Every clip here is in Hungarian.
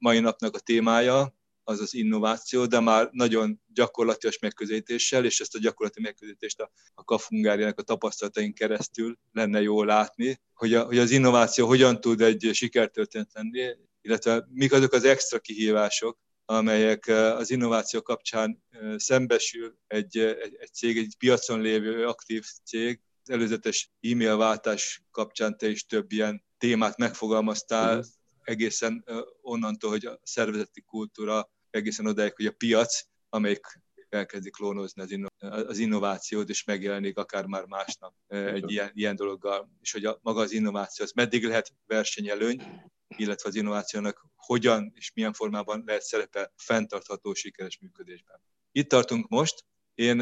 mai napnak a témája, az az innováció, de már nagyon gyakorlatias megközelítéssel, és ezt a gyakorlati megközelítést a, a Kafungáriának a tapasztalatain keresztül lenne jó látni, hogy, a, hogy az innováció hogyan tud egy sikertörténet lenni, illetve mik azok az extra kihívások, amelyek az innováció kapcsán szembesül egy, egy, egy cég, egy piacon lévő aktív cég. Az előzetes e-mail váltás kapcsán te is több ilyen témát megfogalmaztál, mm. Egészen onnantól, hogy a szervezeti kultúra, egészen odáig, hogy a piac, amelyik elkezdi klónozni az, inno- az innovációt, és megjelenik akár már másnap egy ilyen, ilyen dologgal, és hogy a, maga az innováció, az meddig lehet versenyelőny, illetve az innovációnak hogyan és milyen formában lehet szerepe fenntartható, sikeres működésben. Itt tartunk most. Én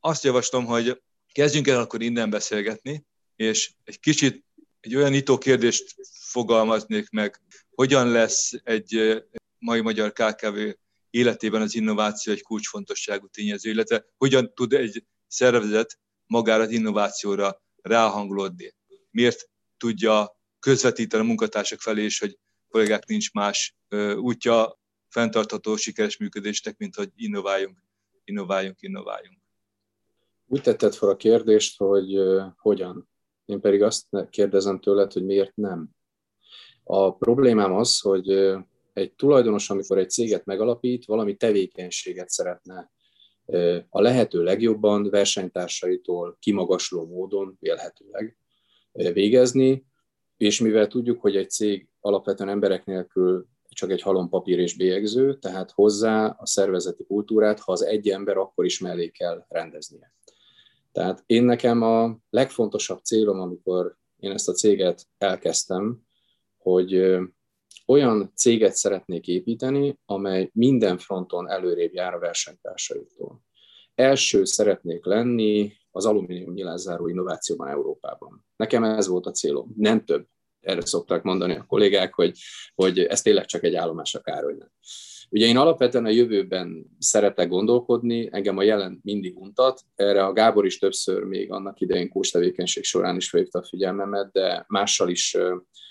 azt javaslom, hogy kezdjünk el akkor innen beszélgetni, és egy kicsit egy olyan nyitó kérdést fogalmaznék meg, hogyan lesz egy mai magyar KKV életében az innováció egy kulcsfontosságú tényező, illetve hogyan tud egy szervezet magára az innovációra ráhangolódni. Miért tudja közvetíteni a munkatársak felé is, hogy kollégák nincs más útja fenntartható, sikeres működésnek, mint hogy innováljunk, innováljunk, innováljunk. Úgy tetted fel a kérdést, hogy uh, hogyan. Én pedig azt kérdezem tőled, hogy miért nem. A problémám az, hogy egy tulajdonos, amikor egy céget megalapít, valami tevékenységet szeretne a lehető legjobban versenytársaitól kimagasló módon vélhetőleg végezni, és mivel tudjuk, hogy egy cég alapvetően emberek nélkül csak egy halom papír és bélyegző, tehát hozzá a szervezeti kultúrát, ha az egy ember, akkor is mellé kell rendeznie. Tehát én nekem a legfontosabb célom, amikor én ezt a céget elkezdtem, hogy olyan céget szeretnék építeni, amely minden fronton előrébb jár a versenytársaitól. Első szeretnék lenni az alumínium nyilázzáró innovációban Európában. Nekem ez volt a célom, nem több. Erre szokták mondani a kollégák, hogy, hogy ez tényleg csak egy állomás a Károlynak. Ugye én alapvetően a jövőben szeretek gondolkodni, engem a jelen mindig untat, erre a Gábor is többször még annak idején kós tevékenység során is felhívta a figyelmemet, de mással is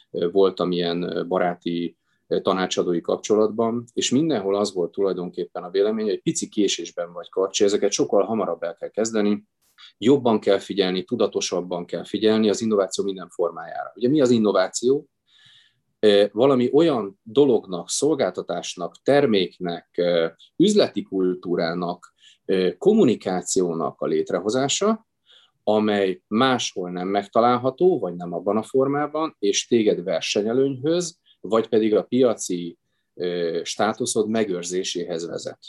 voltam ilyen baráti tanácsadói kapcsolatban, és mindenhol az volt tulajdonképpen a vélemény, hogy pici késésben vagy karcsi, ezeket sokkal hamarabb el kell kezdeni, jobban kell figyelni, tudatosabban kell figyelni az innováció minden formájára. Ugye mi az innováció? Valami olyan dolognak, szolgáltatásnak, terméknek, üzleti kultúrának, kommunikációnak a létrehozása, amely máshol nem megtalálható, vagy nem abban a formában, és téged versenyelőnyhöz, vagy pedig a piaci státuszod megőrzéséhez vezet.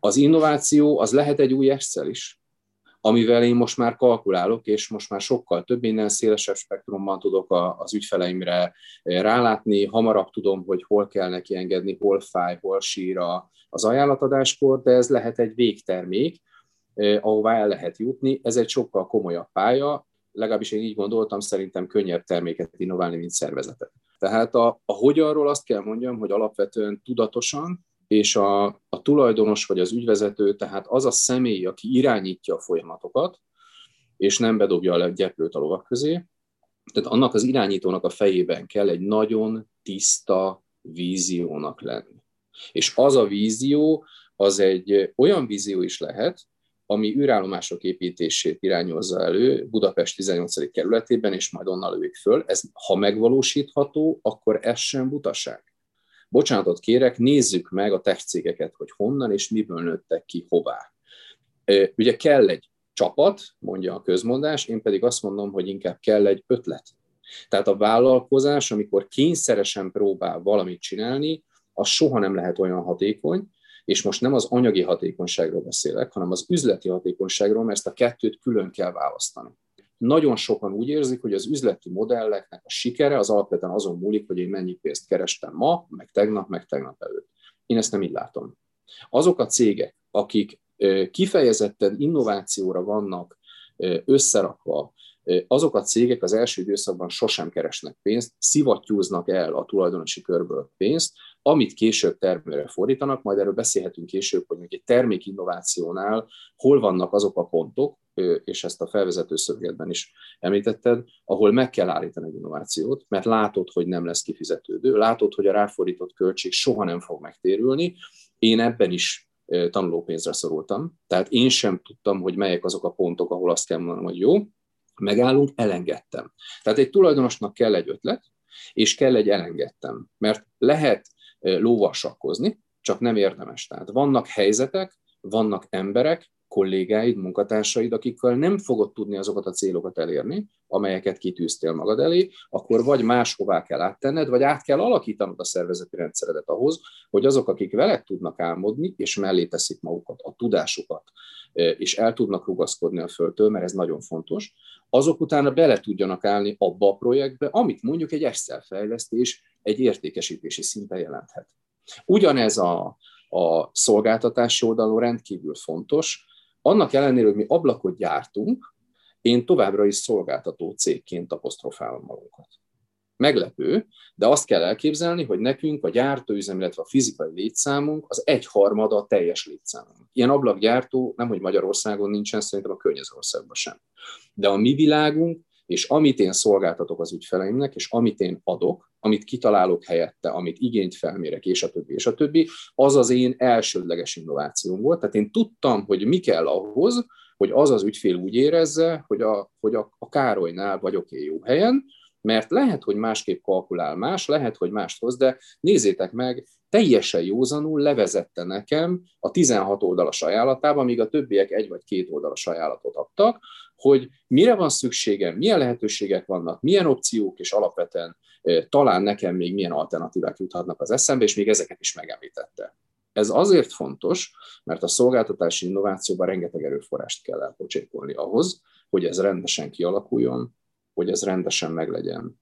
Az innováció az lehet egy új Excel is, amivel én most már kalkulálok, és most már sokkal több minden szélesebb spektrumban tudok az ügyfeleimre rálátni, hamarabb tudom, hogy hol kell neki engedni, hol fáj, hol sír az ajánlatadáskor, de ez lehet egy végtermék, ahová el lehet jutni. Ez egy sokkal komolyabb pálya, legalábbis én így gondoltam, szerintem könnyebb terméket innoválni, mint szervezetet. Tehát a, a hogyanról azt kell mondjam, hogy alapvetően tudatosan, és a, a tulajdonos vagy az ügyvezető, tehát az a személy, aki irányítja a folyamatokat, és nem bedobja a gyeplőt a lovak közé, tehát annak az irányítónak a fejében kell egy nagyon tiszta víziónak lenni. És az a vízió, az egy olyan vízió is lehet, ami űrállomások építését irányozza elő Budapest 18. kerületében, és majd onnan lövik föl. Ez, ha megvalósítható, akkor ez sem butaság. Bocsánatot kérek, nézzük meg a tech cégeket, hogy honnan és miből nőttek ki, hová. Ugye kell egy csapat, mondja a közmondás, én pedig azt mondom, hogy inkább kell egy ötlet. Tehát a vállalkozás, amikor kényszeresen próbál valamit csinálni, az soha nem lehet olyan hatékony, és most nem az anyagi hatékonyságról beszélek, hanem az üzleti hatékonyságról, mert ezt a kettőt külön kell választani. Nagyon sokan úgy érzik, hogy az üzleti modelleknek a sikere az alapvetően azon múlik, hogy én mennyi pénzt kerestem ma, meg tegnap, meg tegnap előtt. Én ezt nem így látom. Azok a cégek, akik kifejezetten innovációra vannak összerakva, azok a cégek az első időszakban sosem keresnek pénzt, szivattyúznak el a tulajdonosi körből pénzt, amit később termőre fordítanak, majd erről beszélhetünk később, hogy egy termékinnovációnál hol vannak azok a pontok, és ezt a felvezető szövegetben is említetted, ahol meg kell állítani egy innovációt, mert látod, hogy nem lesz kifizetődő, látod, hogy a ráfordított költség soha nem fog megtérülni. Én ebben is tanulópénzre szorultam, tehát én sem tudtam, hogy melyek azok a pontok, ahol azt kell mondanom, hogy jó, megállunk, elengedtem. Tehát egy tulajdonosnak kell egy ötlet, és kell egy elengedtem. Mert lehet lóval sakkozni, csak nem érdemes. Tehát vannak helyzetek, vannak emberek, kollégáid, munkatársaid, akikkel nem fogod tudni azokat a célokat elérni, amelyeket kitűztél magad elé, akkor vagy máshová kell áttenned, vagy át kell alakítanod a szervezeti rendszeredet ahhoz, hogy azok, akik veled tudnak álmodni, és mellé teszik magukat, a tudásukat, és el tudnak rugaszkodni a földtől, mert ez nagyon fontos, azok utána bele tudjanak állni abba a projektbe, amit mondjuk egy Excel fejlesztés egy értékesítési szinten jelenthet. Ugyanez a, a szolgáltatási oldalon rendkívül fontos, annak ellenére, hogy mi ablakot gyártunk, én továbbra is szolgáltató cégként apostrofálom magunkat. Meglepő, de azt kell elképzelni, hogy nekünk a gyártóüzem, illetve a fizikai létszámunk az egyharmada a teljes létszámunk. Ilyen ablakgyártó nem, hogy Magyarországon nincsen, szerintem a környező országban sem. De a mi világunk, és amit én szolgáltatok az ügyfeleimnek, és amit én adok, amit kitalálok helyette, amit igényt felmérek, és a többi, és a többi, az az én elsődleges innovációm volt. Tehát én tudtam, hogy mi kell ahhoz, hogy az az ügyfél úgy érezze, hogy a, hogy a, a Károlynál vagyok én jó helyen, mert lehet, hogy másképp kalkulál más, lehet, hogy mást hoz, de nézzétek meg, teljesen józanul levezette nekem a 16 oldalas ajánlatába, míg a többiek egy vagy két oldalas ajánlatot adtak, hogy mire van szükségem, milyen lehetőségek vannak, milyen opciók, és alapvetően talán nekem még milyen alternatívák juthatnak az eszembe, és még ezeket is megemlítette. Ez azért fontos, mert a szolgáltatási innovációban rengeteg erőforrást kell elpocsékolni ahhoz, hogy ez rendesen kialakuljon, hogy ez rendesen meglegyen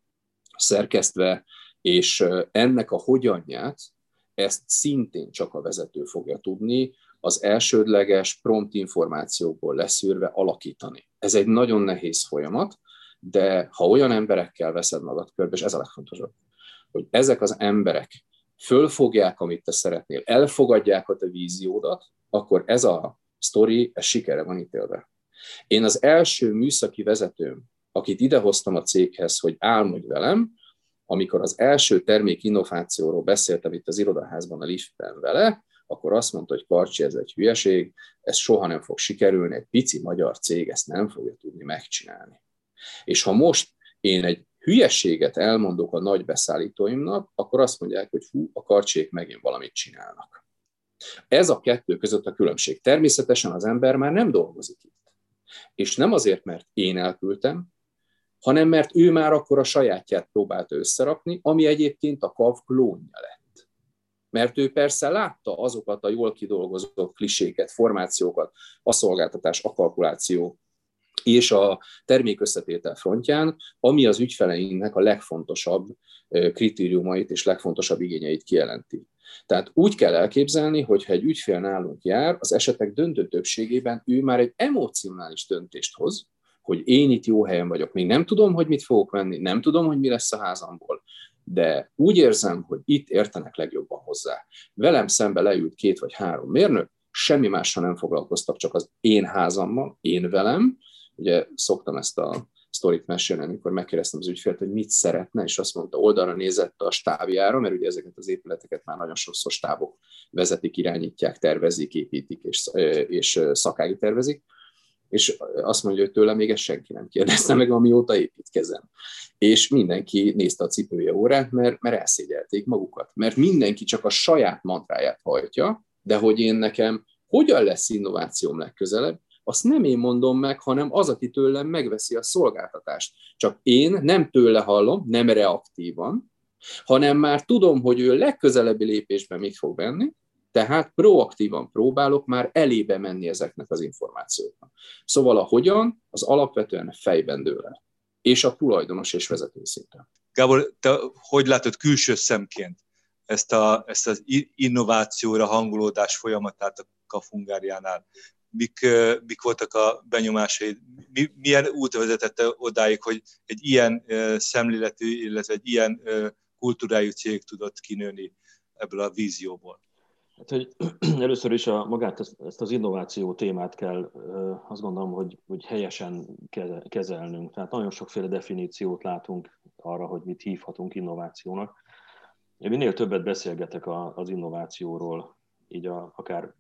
szerkesztve, és ennek a hogyanját, ezt szintén csak a vezető fogja tudni, az elsődleges prompt információkból leszűrve alakítani. Ez egy nagyon nehéz folyamat, de ha olyan emberekkel veszed magad körbe, és ez a legfontosabb, hogy ezek az emberek fölfogják, amit te szeretnél, elfogadják a te víziódat, akkor ez a sztori, ez sikere van ítélve. Én az első műszaki vezetőm, akit idehoztam a céghez, hogy álmodj velem, amikor az első termék innovációról beszéltem itt az irodaházban a liftben vele, akkor azt mondta, hogy Karcsi, ez egy hülyeség, ez soha nem fog sikerülni, egy pici magyar cég ezt nem fogja tudni megcsinálni. És ha most én egy hülyeséget elmondok a nagy beszállítóimnak, akkor azt mondják, hogy hú, a karcsék megint valamit csinálnak. Ez a kettő között a különbség. Természetesen az ember már nem dolgozik itt. És nem azért, mert én elküldtem, hanem mert ő már akkor a sajátját próbálta összerakni, ami egyébként a KAV klónja lett. Mert ő persze látta azokat a jól kidolgozott kliséket, formációkat, a szolgáltatás, a kalkuláció és a termékösszetétel frontján, ami az ügyfeleinknek a legfontosabb kritériumait és legfontosabb igényeit kijelenti. Tehát úgy kell elképzelni, hogy ha egy ügyfél nálunk jár, az esetek döntő többségében ő már egy emocionális döntést hoz, hogy én itt jó helyen vagyok. Még nem tudom, hogy mit fogok venni, nem tudom, hogy mi lesz a házamból, de úgy érzem, hogy itt értenek legjobban hozzá. Velem szembe leült két vagy három mérnök, semmi mással nem foglalkoztak, csak az én házammal, én velem. Ugye szoktam ezt a sztorit mesélni, amikor megkérdeztem az ügyfélt, hogy mit szeretne, és azt mondta, oldalra nézett a stábjára, mert ugye ezeket az épületeket már nagyon sokszor stábok vezetik, irányítják, tervezik, építik és, és szakági tervezik, és azt mondja, hogy tőle még ezt senki nem kérdezte meg, amióta építkezem. És mindenki nézte a cipője órát, mert, mert elszégyelték magukat. Mert mindenki csak a saját mantráját hajtja, de hogy én nekem hogyan lesz innovációm legközelebb, azt nem én mondom meg, hanem az, aki tőlem megveszi a szolgáltatást. Csak én nem tőle hallom, nem reaktívan, hanem már tudom, hogy ő legközelebbi lépésben mit fog venni, tehát proaktívan próbálok már elébe menni ezeknek az információknak. Szóval a hogyan, az alapvetően fejben dől el. És a tulajdonos és vezető szinten. Gábor, te hogy látod külső szemként ezt, a, ezt az innovációra hangulódás folyamatát a Kafungáriánál? Mik, mik voltak a benyomásaid? Mi, milyen út vezetette odáig, hogy egy ilyen szemléletű, illetve egy ilyen kultúrájú cég tudott kinőni ebből a vízióból. Hát, hogy először is a, magát ezt az innováció témát kell azt gondolom, hogy, hogy helyesen kezelnünk. Tehát nagyon sokféle definíciót látunk arra, hogy mit hívhatunk innovációnak. Én minél többet beszélgetek az innovációról, így a, akár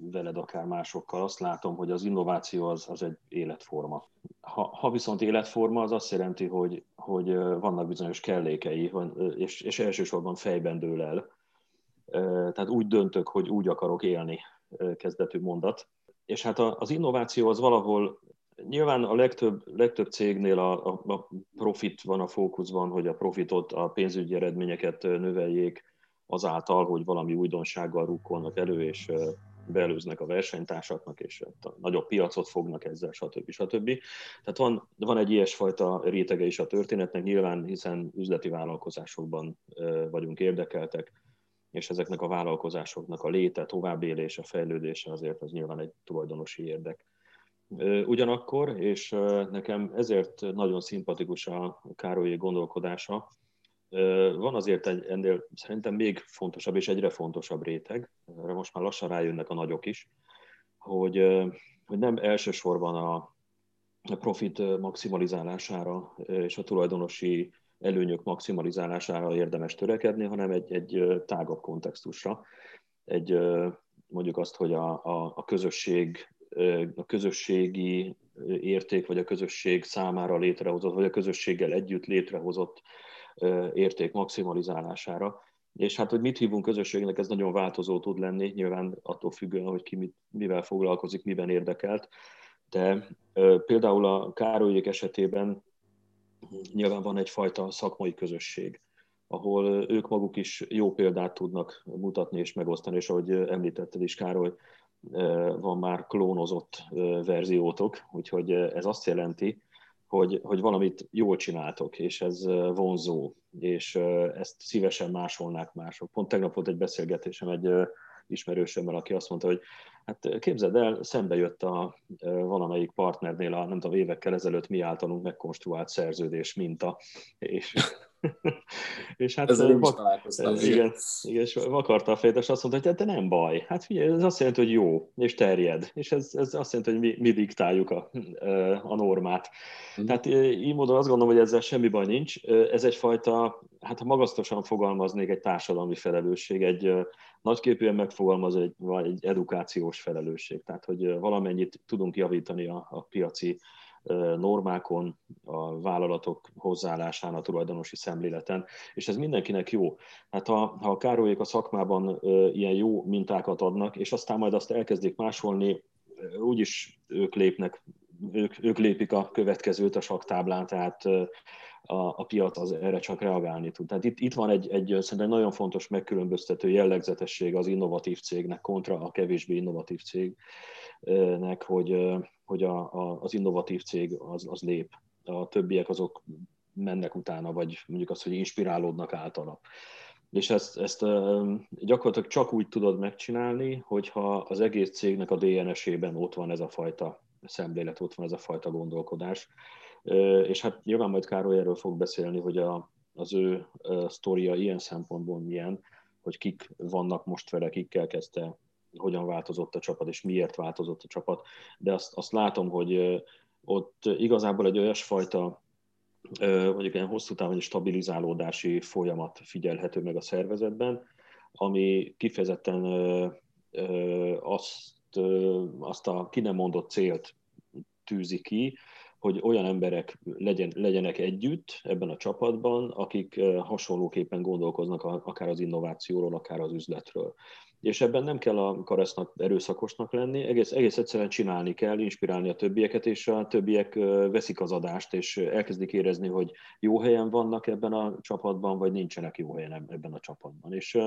veled, akár másokkal, azt látom, hogy az innováció az, az egy életforma. Ha, ha viszont életforma, az azt jelenti, hogy, hogy vannak bizonyos kellékei, és, és elsősorban fejben dől el. Tehát úgy döntök, hogy úgy akarok élni, kezdetű mondat. És hát az innováció az valahol Nyilván a legtöbb, legtöbb cégnél a, a, profit van a fókuszban, hogy a profitot, a pénzügyi eredményeket növeljék azáltal, hogy valami újdonsággal rukkolnak elő, és beelőznek a versenytársaknak, és a nagyobb piacot fognak ezzel, stb. stb. Tehát van, van egy ilyesfajta rétege is a történetnek, nyilván, hiszen üzleti vállalkozásokban vagyunk érdekeltek, és ezeknek a vállalkozásoknak a léte, továbbélése, fejlődése azért az nyilván egy tulajdonosi érdek. Ugyanakkor, és nekem ezért nagyon szimpatikus a Károlyi gondolkodása, van azért egy ennél szerintem még fontosabb és egyre fontosabb réteg, erre most már lassan rájönnek a nagyok is, hogy, hogy nem elsősorban a profit maximalizálására és a tulajdonosi előnyök maximalizálására érdemes törekedni, hanem egy, egy tágabb kontextusra. Egy, mondjuk azt, hogy a, a, a közösség, a közösségi érték, vagy a közösség számára létrehozott, vagy a közösséggel együtt létrehozott érték maximalizálására. És hát, hogy mit hívunk közösségnek, ez nagyon változó tud lenni, nyilván attól függően, hogy ki mit, mivel foglalkozik, miben érdekelt. De például a Károlyék esetében nyilván van egyfajta szakmai közösség, ahol ők maguk is jó példát tudnak mutatni és megosztani, és ahogy említetted is, Károly, van már klónozott verziótok, úgyhogy ez azt jelenti, hogy, hogy valamit jól csináltok, és ez vonzó, és ezt szívesen másolnák mások. Pont tegnap volt egy beszélgetésem egy ismerősömmel, aki azt mondta, hogy hát képzeld el, szembe jött a valamelyik partnernél a, nem tudom, évekkel ezelőtt mi általunk megkonstruált szerződés minta, és és hát Ezzel vak, találkoztam. Igen, igen, és vakarta a és azt mondta, hogy de nem baj. Hát figyelj, ez azt jelenti, hogy jó, és terjed. És ez, ez azt jelenti, hogy mi, mi diktáljuk a, a normát. Mm. Tehát így módon azt gondolom, hogy ezzel semmi baj nincs. Ez egyfajta, hát ha magasztosan fogalmaznék, egy társadalmi felelősség, egy nagyképűen megfogalmaz egy, egy edukációs felelősség. Tehát, hogy valamennyit tudunk javítani a, a piaci normákon, a vállalatok hozzáállásán, a tulajdonosi szemléleten, és ez mindenkinek jó. Hát ha, ha a Károlyék a szakmában ilyen jó mintákat adnak, és aztán majd azt elkezdik másolni, úgyis ők lépnek, ők, ők lépik a következőt a saktáblán, tehát a, a piac az erre csak reagálni tud. Tehát itt, itt van egy, egy szerintem nagyon fontos megkülönböztető jellegzetesség az innovatív cégnek kontra a kevésbé innovatív cégnek, hogy, hogy a, a, az innovatív cég az, az lép, a többiek azok mennek utána, vagy mondjuk azt, hogy inspirálódnak általa. És ezt, ezt gyakorlatilag csak úgy tudod megcsinálni, hogyha az egész cégnek a DNS-ében ott van ez a fajta szemlélet, ott van ez a fajta gondolkodás. És hát nyilván majd Károly erről fog beszélni, hogy a, az ő sztoria ilyen szempontból milyen, hogy kik vannak most vele, kikkel kezdte hogyan változott a csapat, és miért változott a csapat, de azt, azt látom, hogy ott igazából egy olyasfajta mondjuk ilyen hosszú távon stabilizálódási folyamat figyelhető meg a szervezetben, ami kifejezetten azt, azt a ki nem mondott célt tűzi ki, hogy olyan emberek legyen, legyenek együtt ebben a csapatban, akik hasonlóképpen gondolkoznak akár az innovációról, akár az üzletről és ebben nem kell a karesznak erőszakosnak lenni, egész, egész egyszerűen csinálni kell, inspirálni a többieket, és a többiek veszik az adást, és elkezdik érezni, hogy jó helyen vannak ebben a csapatban, vagy nincsenek jó helyen ebben a csapatban. És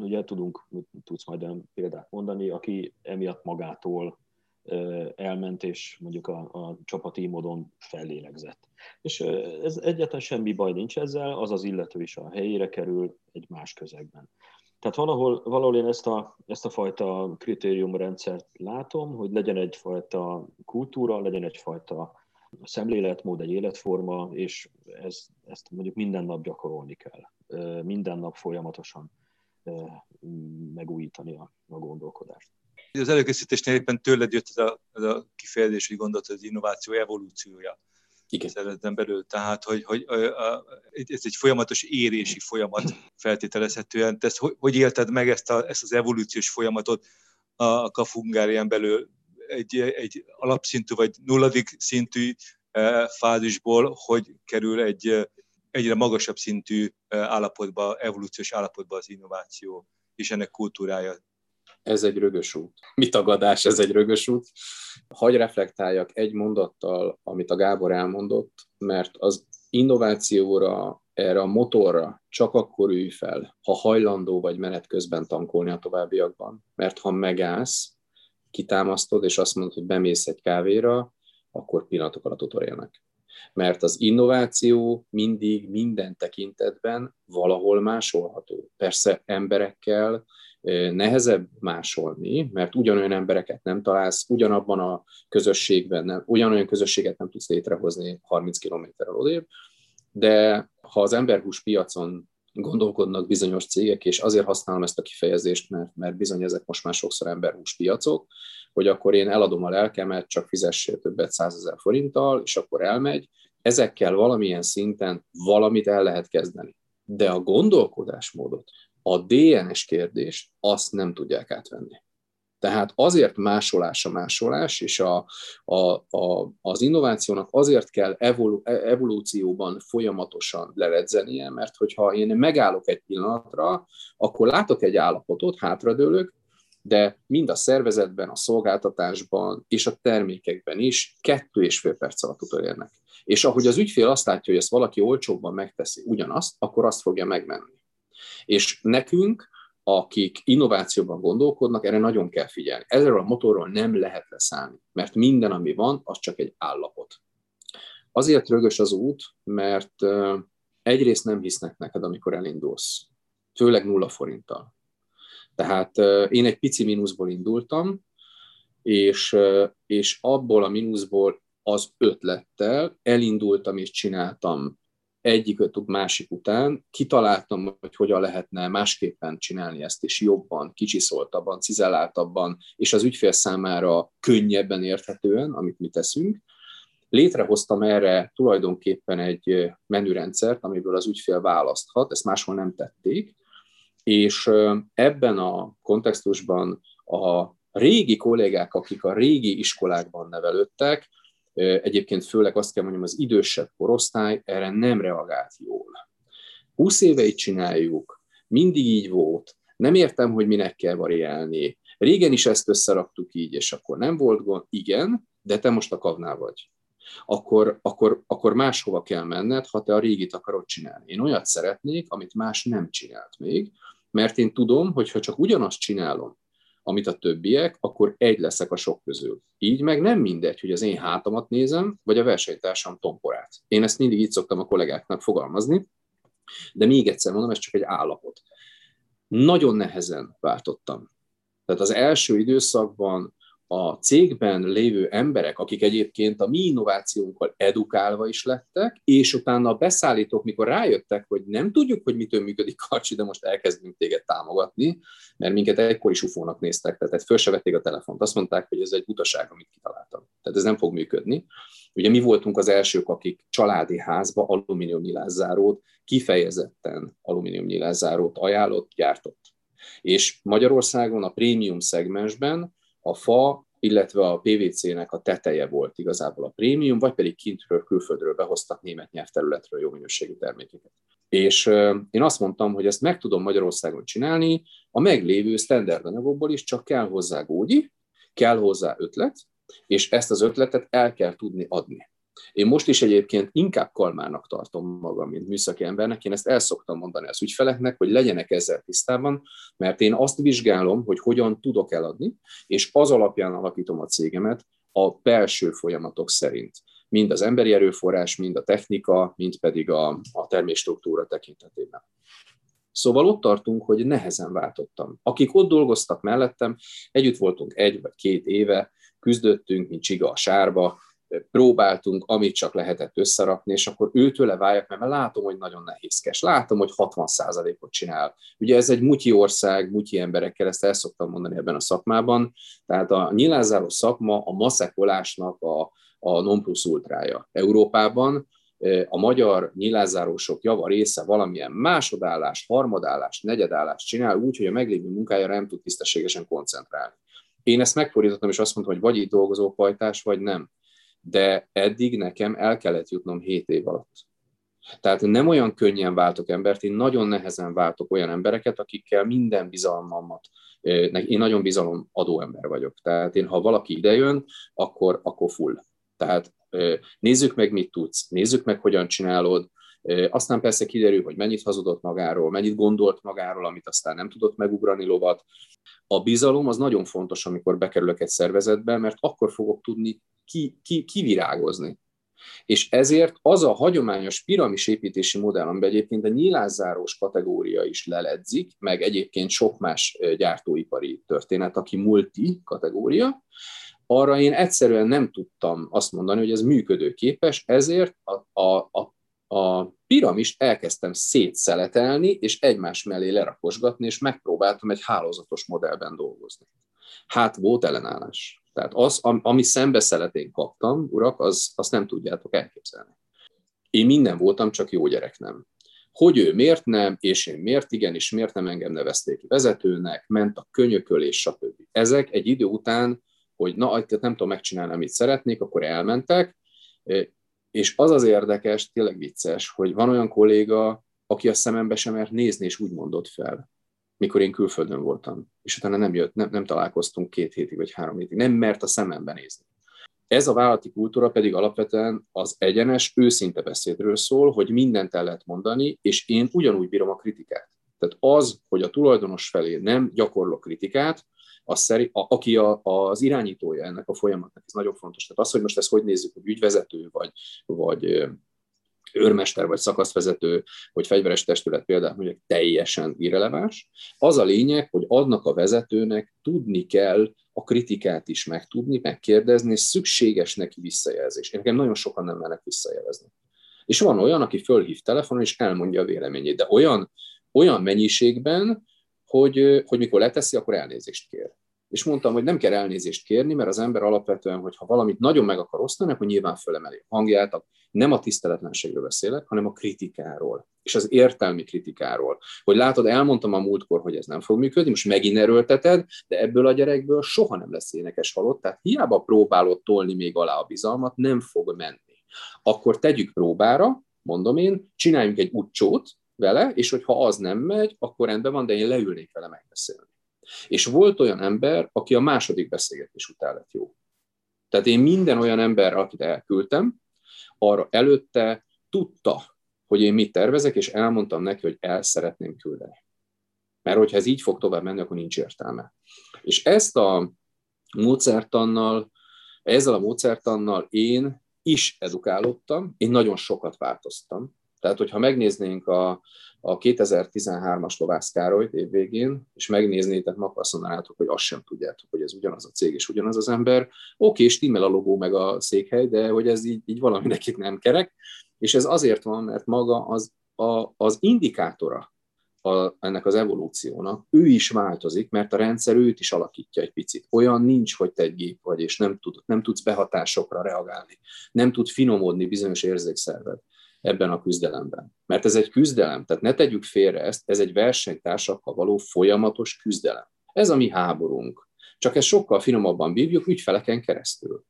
ugye tudunk, tudsz majd példát mondani, aki emiatt magától elment, és mondjuk a, a csapati módon fellélegzett. És ez egyáltalán semmi baj nincs ezzel, az az illető is a helyére kerül egy más közegben. Tehát valahol, valahol én ezt a, ezt a fajta kritériumrendszert látom, hogy legyen egyfajta kultúra, legyen egyfajta szemléletmód, egy életforma, és ez, ezt mondjuk minden nap gyakorolni kell. Minden nap folyamatosan megújítani a, a gondolkodást. Az előkészítésnél éppen tőled jött ez a, ez a kifejezés, hogy gondolt, hogy az innováció evolúciója. Igen. Szeretem belül. Tehát, hogy, hogy ez egy folyamatos érési folyamat feltételezhetően. Te ezt, hogy, hogy élted meg ezt, a, ezt az evolúciós folyamatot a Kafungárián belül? Egy, egy alapszintű vagy nulladik szintű fázisból, hogy kerül egy egyre magasabb szintű állapotba, evolúciós állapotba az innováció és ennek kultúrája ez egy rögös út. Mi tagadás, ez egy rögös út. Hagy reflektáljak egy mondattal, amit a Gábor elmondott, mert az innovációra, erre a motorra csak akkor ülj fel, ha hajlandó vagy menet közben tankolni a továbbiakban. Mert ha megállsz, kitámasztod, és azt mondod, hogy bemész egy kávéra, akkor pillanatok alatt utolérnek. Mert az innováció mindig minden tekintetben valahol másolható. Persze emberekkel, nehezebb másolni, mert ugyanolyan embereket nem találsz, ugyanabban a közösségben, nem, ugyanolyan közösséget nem tudsz létrehozni 30 kilométerrel odébb, de ha az emberhús piacon gondolkodnak bizonyos cégek, és azért használom ezt a kifejezést, mert, mert bizony ezek most már sokszor emberhús piacok, hogy akkor én eladom a lelkemet, csak fizessél többet százezer forinttal, és akkor elmegy. Ezekkel valamilyen szinten valamit el lehet kezdeni. De a gondolkodásmódot, a DNS kérdést azt nem tudják átvenni. Tehát azért másolás a másolás, és a, a, a, az innovációnak azért kell evolu, evolúcióban folyamatosan leredzenie, mert hogyha én megállok egy pillanatra, akkor látok egy állapotot, hátradőlök, de mind a szervezetben, a szolgáltatásban és a termékekben is kettő és fél perc alatt utolérnek. És ahogy az ügyfél azt látja, hogy ezt valaki olcsóbban megteszi ugyanazt, akkor azt fogja megmenni. És nekünk, akik innovációban gondolkodnak, erre nagyon kell figyelni. Ezzel a motorról nem lehet leszállni, mert minden, ami van, az csak egy állapot. Azért rögös az út, mert egyrészt nem hisznek neked, amikor elindulsz, főleg nulla forinttal. Tehát én egy pici mínuszból indultam, és, és abból a mínuszból az ötlettel elindultam és csináltam egyik másik után kitaláltam, hogy hogyan lehetne másképpen csinálni ezt, és jobban, kicsiszoltabban, cizelláltabban, és az ügyfél számára könnyebben érthetően, amit mi teszünk. Létrehoztam erre tulajdonképpen egy menürendszert, amiből az ügyfél választhat, ezt máshol nem tették, és ebben a kontextusban a régi kollégák, akik a régi iskolákban nevelődtek, Egyébként főleg azt kell mondjam, az idősebb korosztály erre nem reagált jól. 20 éve így csináljuk, mindig így volt, nem értem, hogy minek kell variálni. Régen is ezt összeraktuk így, és akkor nem volt gond. Igen, de te most a kavnál vagy. Akkor, akkor, akkor máshova kell menned, ha te a régit akarod csinálni. Én olyat szeretnék, amit más nem csinált még, mert én tudom, hogy ha csak ugyanazt csinálom, amit a többiek, akkor egy leszek a sok közül. Így meg nem mindegy, hogy az én hátamat nézem, vagy a versenytársam tomporát. Én ezt mindig így szoktam a kollégáknak fogalmazni, de még egyszer mondom, ez csak egy állapot. Nagyon nehezen váltottam. Tehát az első időszakban a cégben lévő emberek, akik egyébként a mi innovációnkkal edukálva is lettek, és utána a beszállítók, mikor rájöttek, hogy nem tudjuk, hogy mitől működik Karcsi, de most elkezdünk téged támogatni, mert minket egykor is ufónak néztek, tehát föl se vették a telefont, azt mondták, hogy ez egy butaság, amit kitaláltam. Tehát ez nem fog működni. Ugye mi voltunk az elsők, akik családi házba alumínium nyilászárót, kifejezetten alumínium nyilászárót ajánlott, gyártott. És Magyarországon a prémium szegmensben a fa, illetve a PVC-nek a teteje volt igazából a prémium, vagy pedig kintről, külföldről behoztak német nyelvterületről jó minőségű termékeket. És én azt mondtam, hogy ezt meg tudom Magyarországon csinálni, a meglévő standard anyagokból is csak kell hozzá gógyi, kell hozzá ötlet, és ezt az ötletet el kell tudni adni. Én most is egyébként inkább kalmának tartom magam, mint műszaki embernek. Én ezt el szoktam mondani az ügyfeleknek, hogy legyenek ezzel tisztában, mert én azt vizsgálom, hogy hogyan tudok eladni, és az alapján alakítom a cégemet a belső folyamatok szerint. Mind az emberi erőforrás, mind a technika, mind pedig a, a termésstruktúra tekintetében. Szóval ott tartunk, hogy nehezen váltottam. Akik ott dolgoztak mellettem, együtt voltunk egy vagy két éve, küzdöttünk, mint csiga a sárba, próbáltunk, amit csak lehetett összerakni, és akkor őtőle váljak, mert látom, hogy nagyon nehézkes. Látom, hogy 60%-ot csinál. Ugye ez egy mutyi ország, mutyi emberekkel, ezt el szoktam mondani ebben a szakmában. Tehát a nyilázáró szakma a maszekolásnak a, a non plus ultrája Európában. A magyar nyilázárósok java része valamilyen másodállás, harmadállás, negyedállás csinál úgy, hogy a meglévő munkájára nem tud tisztességesen koncentrálni. Én ezt megfordítottam, és azt mondtam, hogy vagy itt dolgozó pajtás, vagy nem de eddig nekem el kellett jutnom 7 év alatt. Tehát nem olyan könnyen váltok embert, én nagyon nehezen váltok olyan embereket, akikkel minden bizalmamat, én nagyon bizalom adó ember vagyok. Tehát én, ha valaki idejön, akkor, akkor full. Tehát nézzük meg, mit tudsz, nézzük meg, hogyan csinálod, aztán persze kiderül, hogy mennyit hazudott magáról, mennyit gondolt magáról, amit aztán nem tudott megugrani lovat. A bizalom az nagyon fontos, amikor bekerülök egy szervezetbe, mert akkor fogok tudni ki, ki, kivirágozni. És ezért az a hagyományos piramisépítési modell, amiben egyébként a nyílászárós kategória is leledzik, meg egyébként sok más gyártóipari történet, aki multi kategória, arra én egyszerűen nem tudtam azt mondani, hogy ez működőképes, ezért a, a, a, a piramist elkezdtem szétszeletelni, és egymás mellé lerakosgatni, és megpróbáltam egy hálózatos modellben dolgozni. Hát volt ellenállás. Tehát az, ami szembeszeletén kaptam, urak, az, azt nem tudjátok elképzelni. Én minden voltam, csak jó gyerek nem. Hogy ő miért nem, és én miért igen, és miért nem engem nevezték vezetőnek, ment a könyökölés, stb. Ezek egy idő után, hogy na, nem tudom megcsinálni, amit szeretnék, akkor elmentek, és az az érdekes, tényleg vicces, hogy van olyan kolléga, aki a szemembe sem mert nézni, és úgy mondott fel mikor én külföldön voltam, és utána nem jött, nem, nem találkoztunk két hétig vagy három hétig, nem mert a szemembe nézni. Ez a vállalati kultúra pedig alapvetően az egyenes, őszinte beszédről szól, hogy mindent el lehet mondani, és én ugyanúgy bírom a kritikát. Tehát az, hogy a tulajdonos felé nem gyakorlok kritikát, az szeri, a, aki a, az irányítója ennek a folyamatnak, ez nagyon fontos. Tehát az, hogy most ezt hogy nézzük, hogy ügyvezető, vagy, vagy őrmester vagy szakaszvezető, vagy fegyveres testület például mondjuk teljesen irreleváns. Az a lényeg, hogy adnak a vezetőnek tudni kell a kritikát is megtudni, megkérdezni, és szükséges neki visszajelzés. Én nekem nagyon sokan nem mennek visszajelezni. És van olyan, aki fölhív telefonon, és elmondja a véleményét, de olyan, olyan mennyiségben, hogy, hogy mikor leteszi, akkor elnézést kér és mondtam, hogy nem kell elnézést kérni, mert az ember alapvetően, hogyha valamit nagyon meg akar osztani, akkor nyilván fölemeli a hangját. Nem a tiszteletlenségről beszélek, hanem a kritikáról, és az értelmi kritikáról. Hogy látod, elmondtam a múltkor, hogy ez nem fog működni, most megint erőlteted, de ebből a gyerekből soha nem lesz énekes halott, tehát hiába próbálod tolni még alá a bizalmat, nem fog menni. Akkor tegyük próbára, mondom én, csináljunk egy utcsót vele, és hogyha az nem megy, akkor rendben van, de én leülnék vele megbeszélni. És volt olyan ember, aki a második beszélgetés után lett jó. Tehát én minden olyan ember, akit elküldtem, arra előtte tudta, hogy én mit tervezek, és elmondtam neki, hogy el szeretném küldeni. Mert hogyha ez így fog tovább menni, akkor nincs értelme. És ezt a módszertannal, ezzel a módszertannal én is edukálódtam, én nagyon sokat változtam. Tehát, hogyha megnéznénk a, a 2013-as Lovász Károlyt évvégén, és megnéznétek, akkor azt mondanátok, hogy azt sem tudjátok, hogy ez ugyanaz a cég és ugyanaz az ember. Oké, és stimmel a logó meg a székhely, de hogy ez így, így valami nekik nem kerek, és ez azért van, mert maga az, a, az indikátora a, ennek az evolúciónak, ő is változik, mert a rendszer őt is alakítja egy picit. Olyan nincs, hogy te egy gép vagy, és nem, tud, nem tudsz behatásokra reagálni, nem tud finomodni bizonyos érzékszerved ebben a küzdelemben. Mert ez egy küzdelem, tehát ne tegyük félre ezt, ez egy versenytársakkal való folyamatos küzdelem. Ez a mi háborunk. Csak ezt sokkal finomabban bívjuk ügyfeleken keresztül.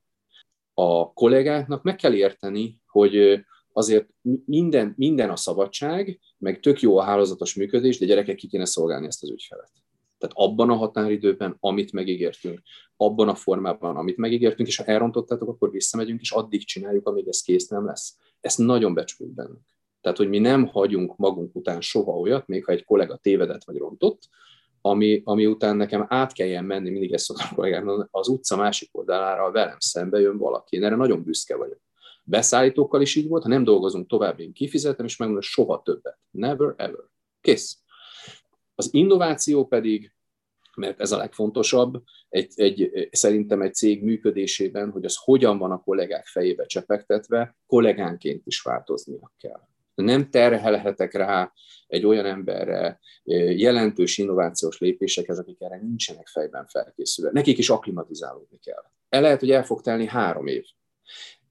A kollégáknak meg kell érteni, hogy azért minden, minden a szabadság, meg tök jó a hálózatos működés, de gyerekek ki kéne szolgálni ezt az ügyfelet. Tehát abban a határidőben, amit megígértünk, abban a formában, amit megígértünk, és ha elrontottátok, akkor visszamegyünk, és addig csináljuk, amíg ez kész nem lesz. Ezt nagyon becsüljük bennünk. Tehát, hogy mi nem hagyunk magunk után soha olyat, még ha egy kollega tévedett vagy rontott, ami, ami után nekem át kelljen menni, mindig ezt szoktam kollégám, az utca másik oldalára velem szembe jön valaki. Én erre nagyon büszke vagyok. Beszállítókkal is így volt, ha nem dolgozunk tovább, én kifizetem, és megmondom, soha többet. Never ever. Kész. Az innováció pedig mert ez a legfontosabb egy, egy, szerintem egy cég működésében, hogy az hogyan van a kollégák fejébe csepegtetve, kollégánként is változnia kell. Nem terhelhetek rá egy olyan emberre jelentős innovációs lépésekhez, akik erre nincsenek fejben felkészülve. Nekik is aklimatizálódni kell. El lehet, hogy el fog telni három év.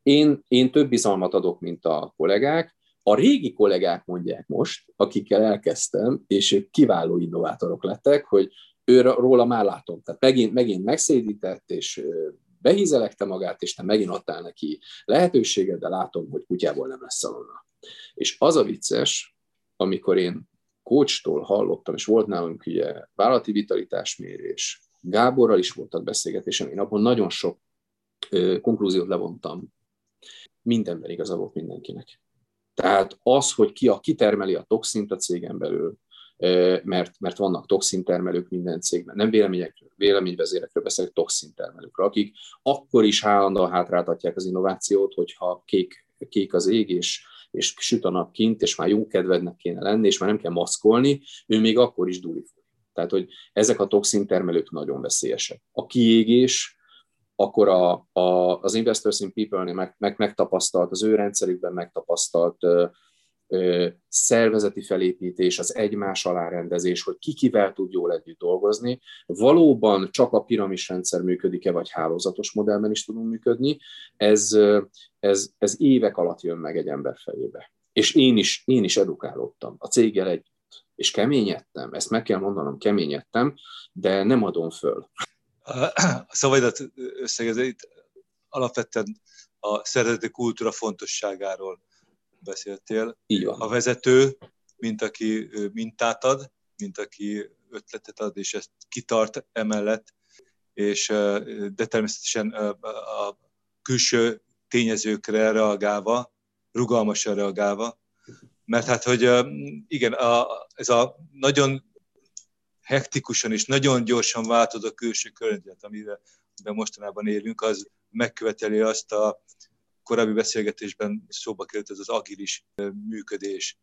Én, én több bizalmat adok, mint a kollégák, a régi kollégák mondják most, akikkel elkezdtem, és ők kiváló innovátorok lettek, hogy ő róla már látom. Tehát megint, megint megszédített, és behízelekte magát, és te megint adtál neki lehetőséget, de látom, hogy kutyából nem lesz szalonna. És az a vicces, amikor én coachtól hallottam, és volt nálunk ugye vállalati vitalitásmérés, Gáborral is voltak beszélgetésem, én abban nagyon sok konklúziót levontam. Mindenben igaza volt mindenkinek. Tehát az, hogy ki a kitermeli a toxint a cégen belül, mert, mert vannak toxintermelők minden cégben. Nem véleményekről, véleményvezérekről beszélek, toxintermelőkről, akik akkor is állandóan hátráltatják az innovációt, hogyha kék, kék az ég, és, és süt a nap kint, és már jó kedvednek kéne lenni, és már nem kell maszkolni, ő még akkor is dúli Tehát, hogy ezek a toxintermelők nagyon veszélyesek. A kiégés, akkor a, a, az Investors in People-nél meg, meg, megtapasztalt, az ő rendszerükben megtapasztalt szervezeti felépítés, az egymás alárendezés, hogy ki kivel tud jól együtt dolgozni. Valóban csak a piramis rendszer működik-e, vagy hálózatos modellben is tudunk működni, ez, ez, ez évek alatt jön meg egy ember fejébe. És én is, én is edukálódtam a céggel együtt. És keményedtem, ezt meg kell mondanom, keményedtem, de nem adom föl. A szavaidat összegezett alapvetően a szervezeti kultúra fontosságáról beszéltél. Így van. A vezető, mint aki mintát ad, mint aki ötletet ad, és ezt kitart emellett, és de természetesen a külső tényezőkre reagálva, rugalmasan reagálva, mert hát, hogy igen, a, ez a nagyon hektikusan és nagyon gyorsan változó külső környezet, amiben, amiben mostanában élünk, az megköveteli azt a korábbi beszélgetésben szóba került ez az agilis működés.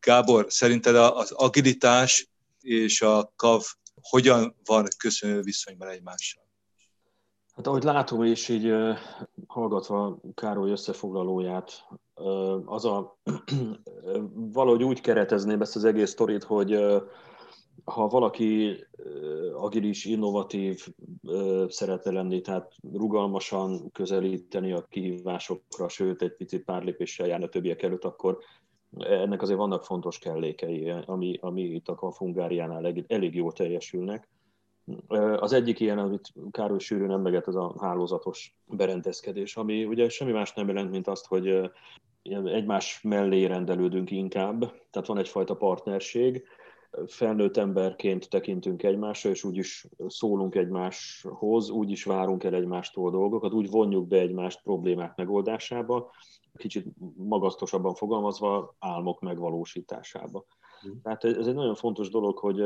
Gábor, szerinted az agilitás és a KAV hogyan van köszönő viszonyban egymással? Hát ahogy látom, és így hallgatva Károly összefoglalóját, az a, valahogy úgy keretezném ezt az egész sztorit, hogy ha valaki agilis, innovatív szeretne lenni, tehát rugalmasan közelíteni a kihívásokra, sőt egy picit pár lépéssel járni a többiek előtt, akkor ennek azért vannak fontos kellékei, ami, ami itt a Fungáriánál elég, elég jól teljesülnek. Az egyik ilyen, amit Károly sűrűn emleget, az a hálózatos berendezkedés, ami ugye semmi más nem jelent, mint azt, hogy egymás mellé rendelődünk inkább, tehát van egyfajta partnerség, felnőtt emberként tekintünk egymásra, és úgy is szólunk egymáshoz, úgy is várunk el egymástól dolgokat, úgy vonjuk be egymást problémák megoldásába, kicsit magasztosabban fogalmazva álmok megvalósításába. Mm. Tehát ez egy nagyon fontos dolog, hogy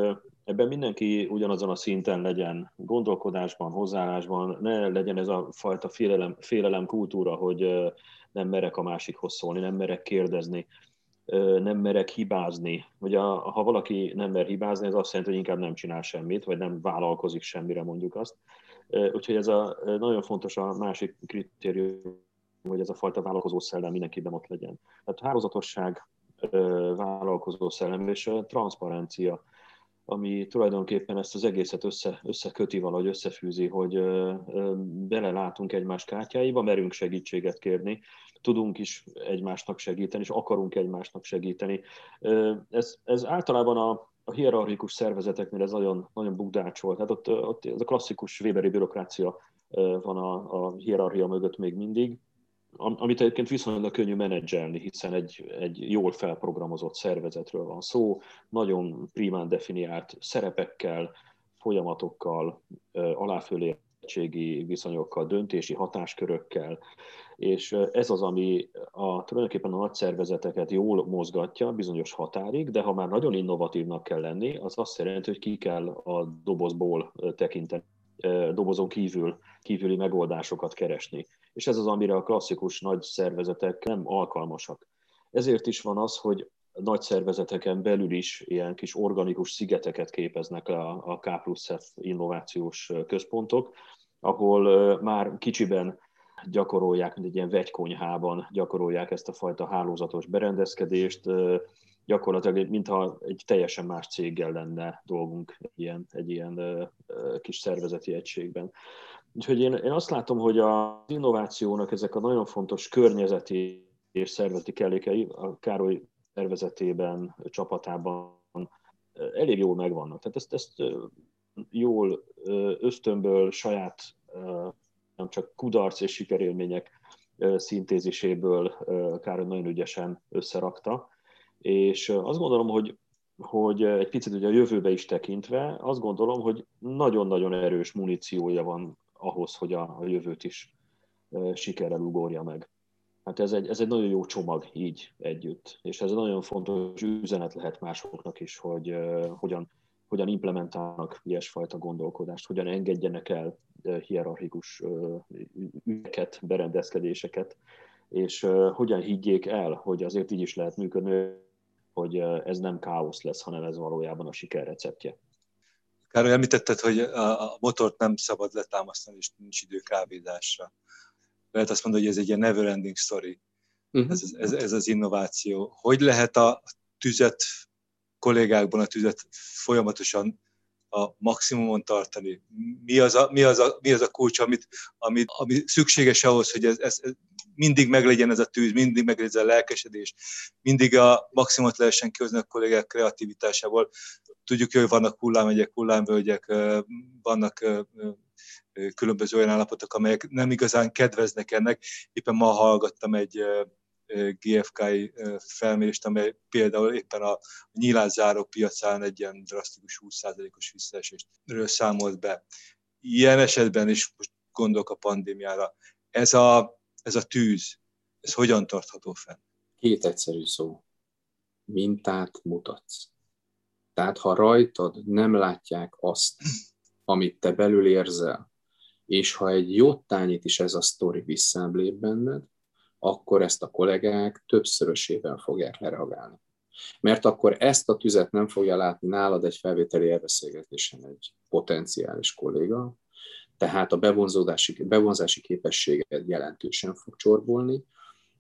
ebben mindenki ugyanazon a szinten legyen gondolkodásban, hozzáállásban, ne legyen ez a fajta félelem, félelem kultúra, hogy nem merek a másikhoz szólni, nem merek kérdezni, nem merek hibázni. Ugye ha valaki nem mer hibázni, ez azt jelenti, hogy inkább nem csinál semmit, vagy nem vállalkozik semmire, mondjuk azt. Úgyhogy ez a nagyon fontos a másik kritérium, hogy ez a fajta vállalkozó szellem mindenkiben ott legyen. Tehát hálózatosság, vállalkozó szellem és a transzparencia, ami tulajdonképpen ezt az egészet össze, összeköti valahogy, összefűzi, hogy belelátunk egymás kártyáiba, merünk segítséget kérni, tudunk is egymásnak segíteni, és akarunk egymásnak segíteni. Ez, ez általában a, a hierarchikus szervezeteknél ez nagyon, nagyon bugdácsol. Tehát ott, ott ez a klasszikus Weberi bürokrácia van a, a hierarchia mögött még mindig, amit egyébként viszonylag könnyű menedzselni, hiszen egy, egy jól felprogramozott szervezetről van szó, nagyon primán definiált szerepekkel, folyamatokkal, aláfölé viszonyokkal, döntési hatáskörökkel, és ez az, ami a, tulajdonképpen a nagy szervezeteket jól mozgatja bizonyos határig, de ha már nagyon innovatívnak kell lenni, az azt jelenti, hogy ki kell a dobozból tekinteni, dobozon kívül, kívüli megoldásokat keresni. És ez az, amire a klasszikus nagy szervezetek nem alkalmasak. Ezért is van az, hogy nagy szervezeteken belül is ilyen kis organikus szigeteket képeznek a, a K plusz F innovációs központok, ahol már kicsiben gyakorolják, mint egy ilyen vegykonyhában gyakorolják ezt a fajta hálózatos berendezkedést, gyakorlatilag mintha egy teljesen más céggel lenne dolgunk egy ilyen, egy ilyen kis szervezeti egységben. Úgyhogy én, én azt látom, hogy az innovációnak ezek a nagyon fontos környezeti és szervezeti kellékei a Károly szervezetében, csapatában elég jól megvannak. Tehát ezt, ezt jól ösztönből, saját nem csak kudarc és sikerélmények szintéziséből Károly nagyon ügyesen összerakta. És azt gondolom, hogy, hogy egy picit ugye a jövőbe is tekintve, azt gondolom, hogy nagyon-nagyon erős muníciója van ahhoz, hogy a, a jövőt is sikerrel ugorja meg. Hát ez egy, ez egy nagyon jó csomag így együtt, és ez egy nagyon fontos üzenet lehet másoknak is, hogy uh, hogyan, hogyan implementálnak ilyesfajta gondolkodást, hogyan engedjenek el uh, hierarchikus uh, ügyeket, berendezkedéseket, és uh, hogyan higgyék el, hogy azért így is lehet működni, hogy ez nem káosz lesz, hanem ez valójában a siker receptje. Károly, említetted, hogy a motort nem szabad letámasztani, és nincs idő kávézásra lehet azt mondani, hogy ez egy ilyen never ending story, uh-huh. ez, ez, ez az innováció. Hogy lehet a tüzet kollégákban a tüzet folyamatosan a maximumon tartani? Mi az a, mi az a, mi az a kulcs, amit, amit, ami szükséges ahhoz, hogy ez, ez, ez mindig meglegyen ez a tűz, mindig meglegyen ez a lelkesedés, mindig a maximumot lehessen kihozni a kollégák kreativitásából. Tudjuk, hogy vannak hullámegyek, hullámvölgyek, vannak különböző olyan állapotok, amelyek nem igazán kedveznek ennek. Éppen ma hallgattam egy GFK felmérést, amely például éppen a nyílászáró piacán egy ilyen drasztikus 20%-os visszaesésről számolt be. Ilyen esetben is most gondolok a pandémiára. Ez a, ez a tűz, ez hogyan tartható fenn? Két egyszerű szó. Mintát mutatsz. Tehát ha rajtad nem látják azt, amit te belül érzel, és ha egy jottányit is ez a sztori visszaemlép benned, akkor ezt a kollégák többszörösében fogják lereagálni. Mert akkor ezt a tüzet nem fogja látni nálad egy felvételi elbeszélgetésen egy potenciális kolléga, tehát a bevonzódási, bevonzási képességed jelentősen fog csorbolni,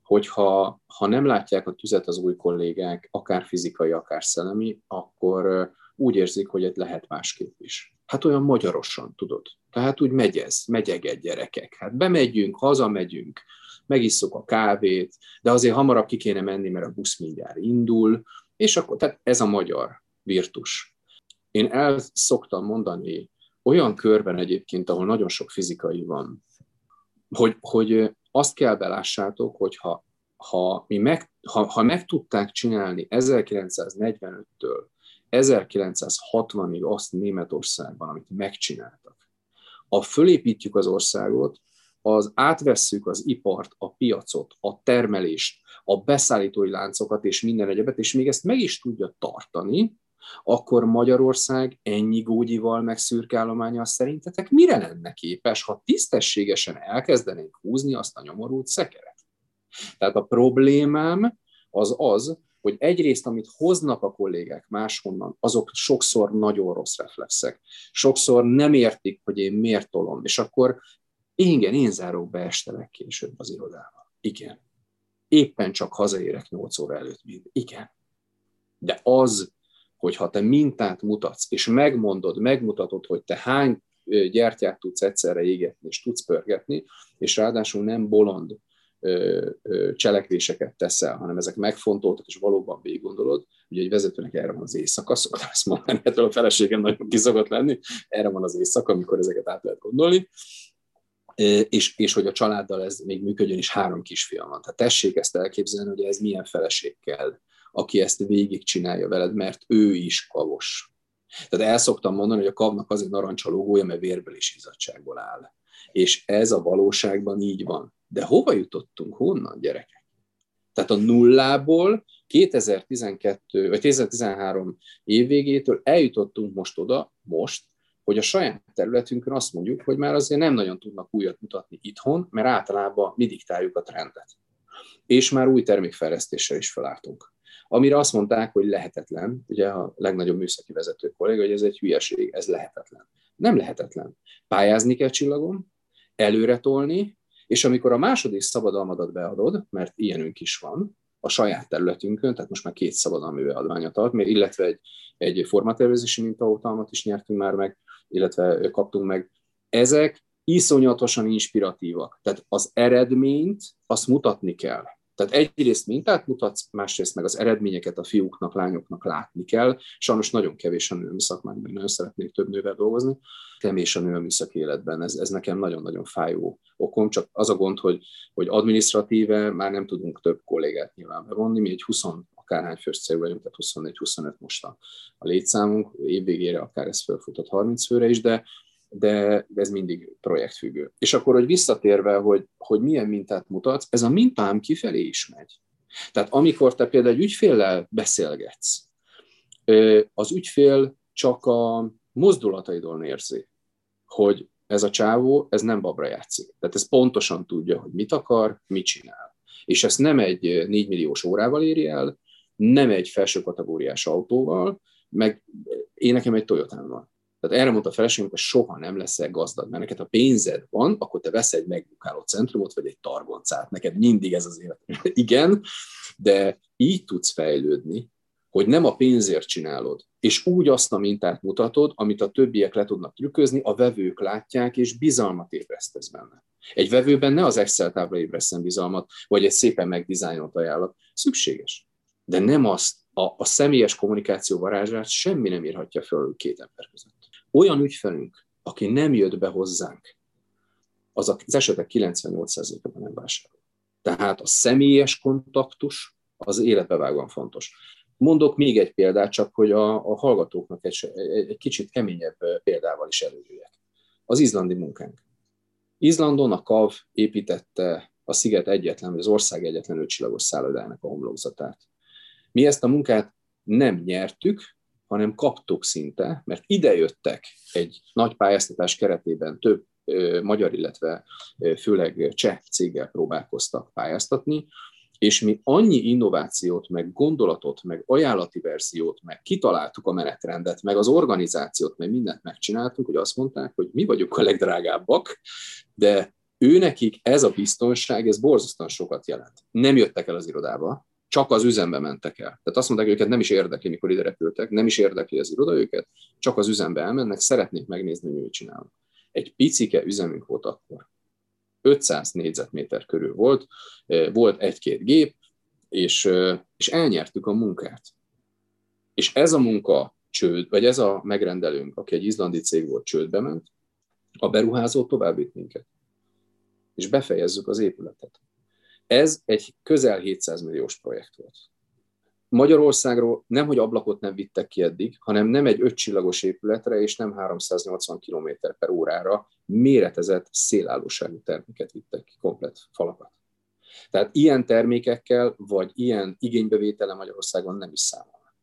hogyha ha nem látják a tüzet az új kollégák, akár fizikai, akár szellemi, akkor úgy érzik, hogy egy lehet másképp is. Hát olyan magyarosan, tudod. Tehát úgy megy ez, megyeged gyerekek. Hát bemegyünk, hazamegyünk, megisszuk a kávét, de azért hamarabb ki kéne menni, mert a busz mindjárt indul, és akkor, tehát ez a magyar virtus. Én el szoktam mondani olyan körben egyébként, ahol nagyon sok fizikai van, hogy, hogy azt kell belássátok, hogy ha, ha, mi meg, ha, ha meg tudták csinálni 1945-től 1960-ig azt Németországban, amit megcsináltak, ha fölépítjük az országot, az átvesszük az ipart, a piacot, a termelést, a beszállítói láncokat és minden egyebet, és még ezt meg is tudja tartani, akkor Magyarország ennyi gógyival meg szürkállományal szerintetek mire lenne képes, ha tisztességesen elkezdenénk húzni azt a nyomorult szekeret? Tehát a problémám az az, hogy egyrészt, amit hoznak a kollégák máshonnan, azok sokszor nagyon rossz reflexek. Sokszor nem értik, hogy én miért tolom, és akkor igen, én zárok be este legkésőbb az irodába. Igen. Éppen csak hazaérek 8 óra előtt. Igen. De az, hogyha te mintát mutatsz, és megmondod, megmutatod, hogy te hány gyertyát tudsz egyszerre égetni, és tudsz pörgetni, és ráadásul nem bolond, cselekvéseket teszel, hanem ezek megfontoltak, és valóban végig gondolod, ugye egy vezetőnek erre van az éjszaka, szoktam ezt mondani, ettől a feleségem nagyon kiszokott lenni, erre van az éjszaka, amikor ezeket át lehet gondolni, és, és hogy a családdal ez még működjön, és három kisfiam van. Tehát tessék ezt elképzelni, hogy ez milyen feleség kell, aki ezt végig csinálja veled, mert ő is kavos. Tehát el szoktam mondani, hogy a kavnak azért narancs a mert vérből és izzadságból áll. És ez a valóságban így van. De hova jutottunk? Honnan, gyerekek? Tehát a nullából 2012 vagy 2013 év végétől eljutottunk most oda, most, hogy a saját területünkön azt mondjuk, hogy már azért nem nagyon tudnak újat mutatni itthon, mert általában mi diktáljuk a trendet. És már új termékfejlesztéssel is felálltunk. Amire azt mondták, hogy lehetetlen, ugye a legnagyobb műszaki vezető kolléga, hogy ez egy hülyeség, ez lehetetlen. Nem lehetetlen. Pályázni kell csillagon, előre tolni, és amikor a második szabadalmadat beadod, mert ilyenünk is van, a saját területünkön, tehát most már két szabadalmi beadványat ad, illetve egy, egy formatervezési mintaoltalmat is nyertünk már meg, illetve kaptunk meg. Ezek iszonyatosan inspiratívak. Tehát az eredményt azt mutatni kell. Tehát egyrészt mintát mutatsz, másrészt meg az eredményeket a fiúknak, lányoknak látni kell. Sajnos nagyon kevés a nő a szakmányban, nagyon szeretnék több nővel dolgozni. Kevés a nő életben, ez, ez nekem nagyon-nagyon fájó okom, csak az a gond, hogy, hogy administratíve már nem tudunk több kollégát nyilván bevonni, mi egy 20 akárhány fős cég vagyunk, tehát 24-25 most a, a létszámunk, évvégére akár ez felfutott 30 főre is, de de ez mindig projektfüggő. És akkor, hogy visszatérve, hogy, hogy milyen mintát mutatsz, ez a mintám kifelé is megy. Tehát amikor te például egy ügyféllel beszélgetsz, az ügyfél csak a mozdulataidon érzi, hogy ez a csávó, ez nem babra játszik. Tehát ez pontosan tudja, hogy mit akar, mit csinál. És ezt nem egy 4 milliós órával éri el, nem egy felső kategóriás autóval, meg én nekem egy Toyota van. Tehát erre mondta a feleségem, hogy soha nem leszel gazdag, mert neked ha pénzed van, akkor te veszel egy megbukáló centrumot, vagy egy targoncát. Neked mindig ez az élet. Igen, de így tudsz fejlődni, hogy nem a pénzért csinálod, és úgy azt a mintát mutatod, amit a többiek le tudnak trükközni, a vevők látják, és bizalmat ébresztesz benne. Egy vevőben ne az Excel tábla ébreszten bizalmat, vagy egy szépen megdizájnolt ajánlat. Szükséges. De nem azt, a, a személyes kommunikáció varázsát semmi nem írhatja föl két ember között olyan ügyfelünk, aki nem jött be hozzánk, az az esetek 98%-ában nem vásárol. Tehát a személyes kontaktus az életbevágóan fontos. Mondok még egy példát, csak hogy a, a hallgatóknak egy, egy kicsit keményebb példával is előjöjjek. Az izlandi munkánk. Izlandon a KAV építette a sziget egyetlen, az ország egyetlen ötcsillagos szállodának a homlokzatát. Mi ezt a munkát nem nyertük, hanem kaptuk szinte, mert idejöttek egy nagy pályáztatás keretében több magyar, illetve főleg cseh céggel próbálkoztak pályáztatni, és mi annyi innovációt, meg gondolatot, meg ajánlati verziót, meg kitaláltuk a menetrendet, meg az organizációt, meg mindent megcsináltunk, hogy azt mondták, hogy mi vagyunk a legdrágábbak, de ő nekik ez a biztonság, ez borzasztóan sokat jelent. Nem jöttek el az irodába, csak az üzembe mentek el. Tehát azt mondták, hogy őket nem is érdekli, mikor ide repültek, nem is érdekli az iroda őket, csak az üzembe elmennek, szeretnék megnézni, hogy mit csinálnak. Egy picike üzemünk volt akkor. 500 négyzetméter körül volt, volt egy-két gép, és, és elnyertük a munkát. És ez a munka csőd, vagy ez a megrendelőnk, aki egy izlandi cég volt, csődbe ment, a beruházó tovább minket. És befejezzük az épületet. Ez egy közel 700 milliós projekt volt. Magyarországról nem, hogy ablakot nem vittek ki eddig, hanem nem egy ötcsillagos épületre és nem 380 km per órára méretezett szélállóságú terméket vittek ki, komplet falakat. Tehát ilyen termékekkel, vagy ilyen igénybevétele Magyarországon nem is számol.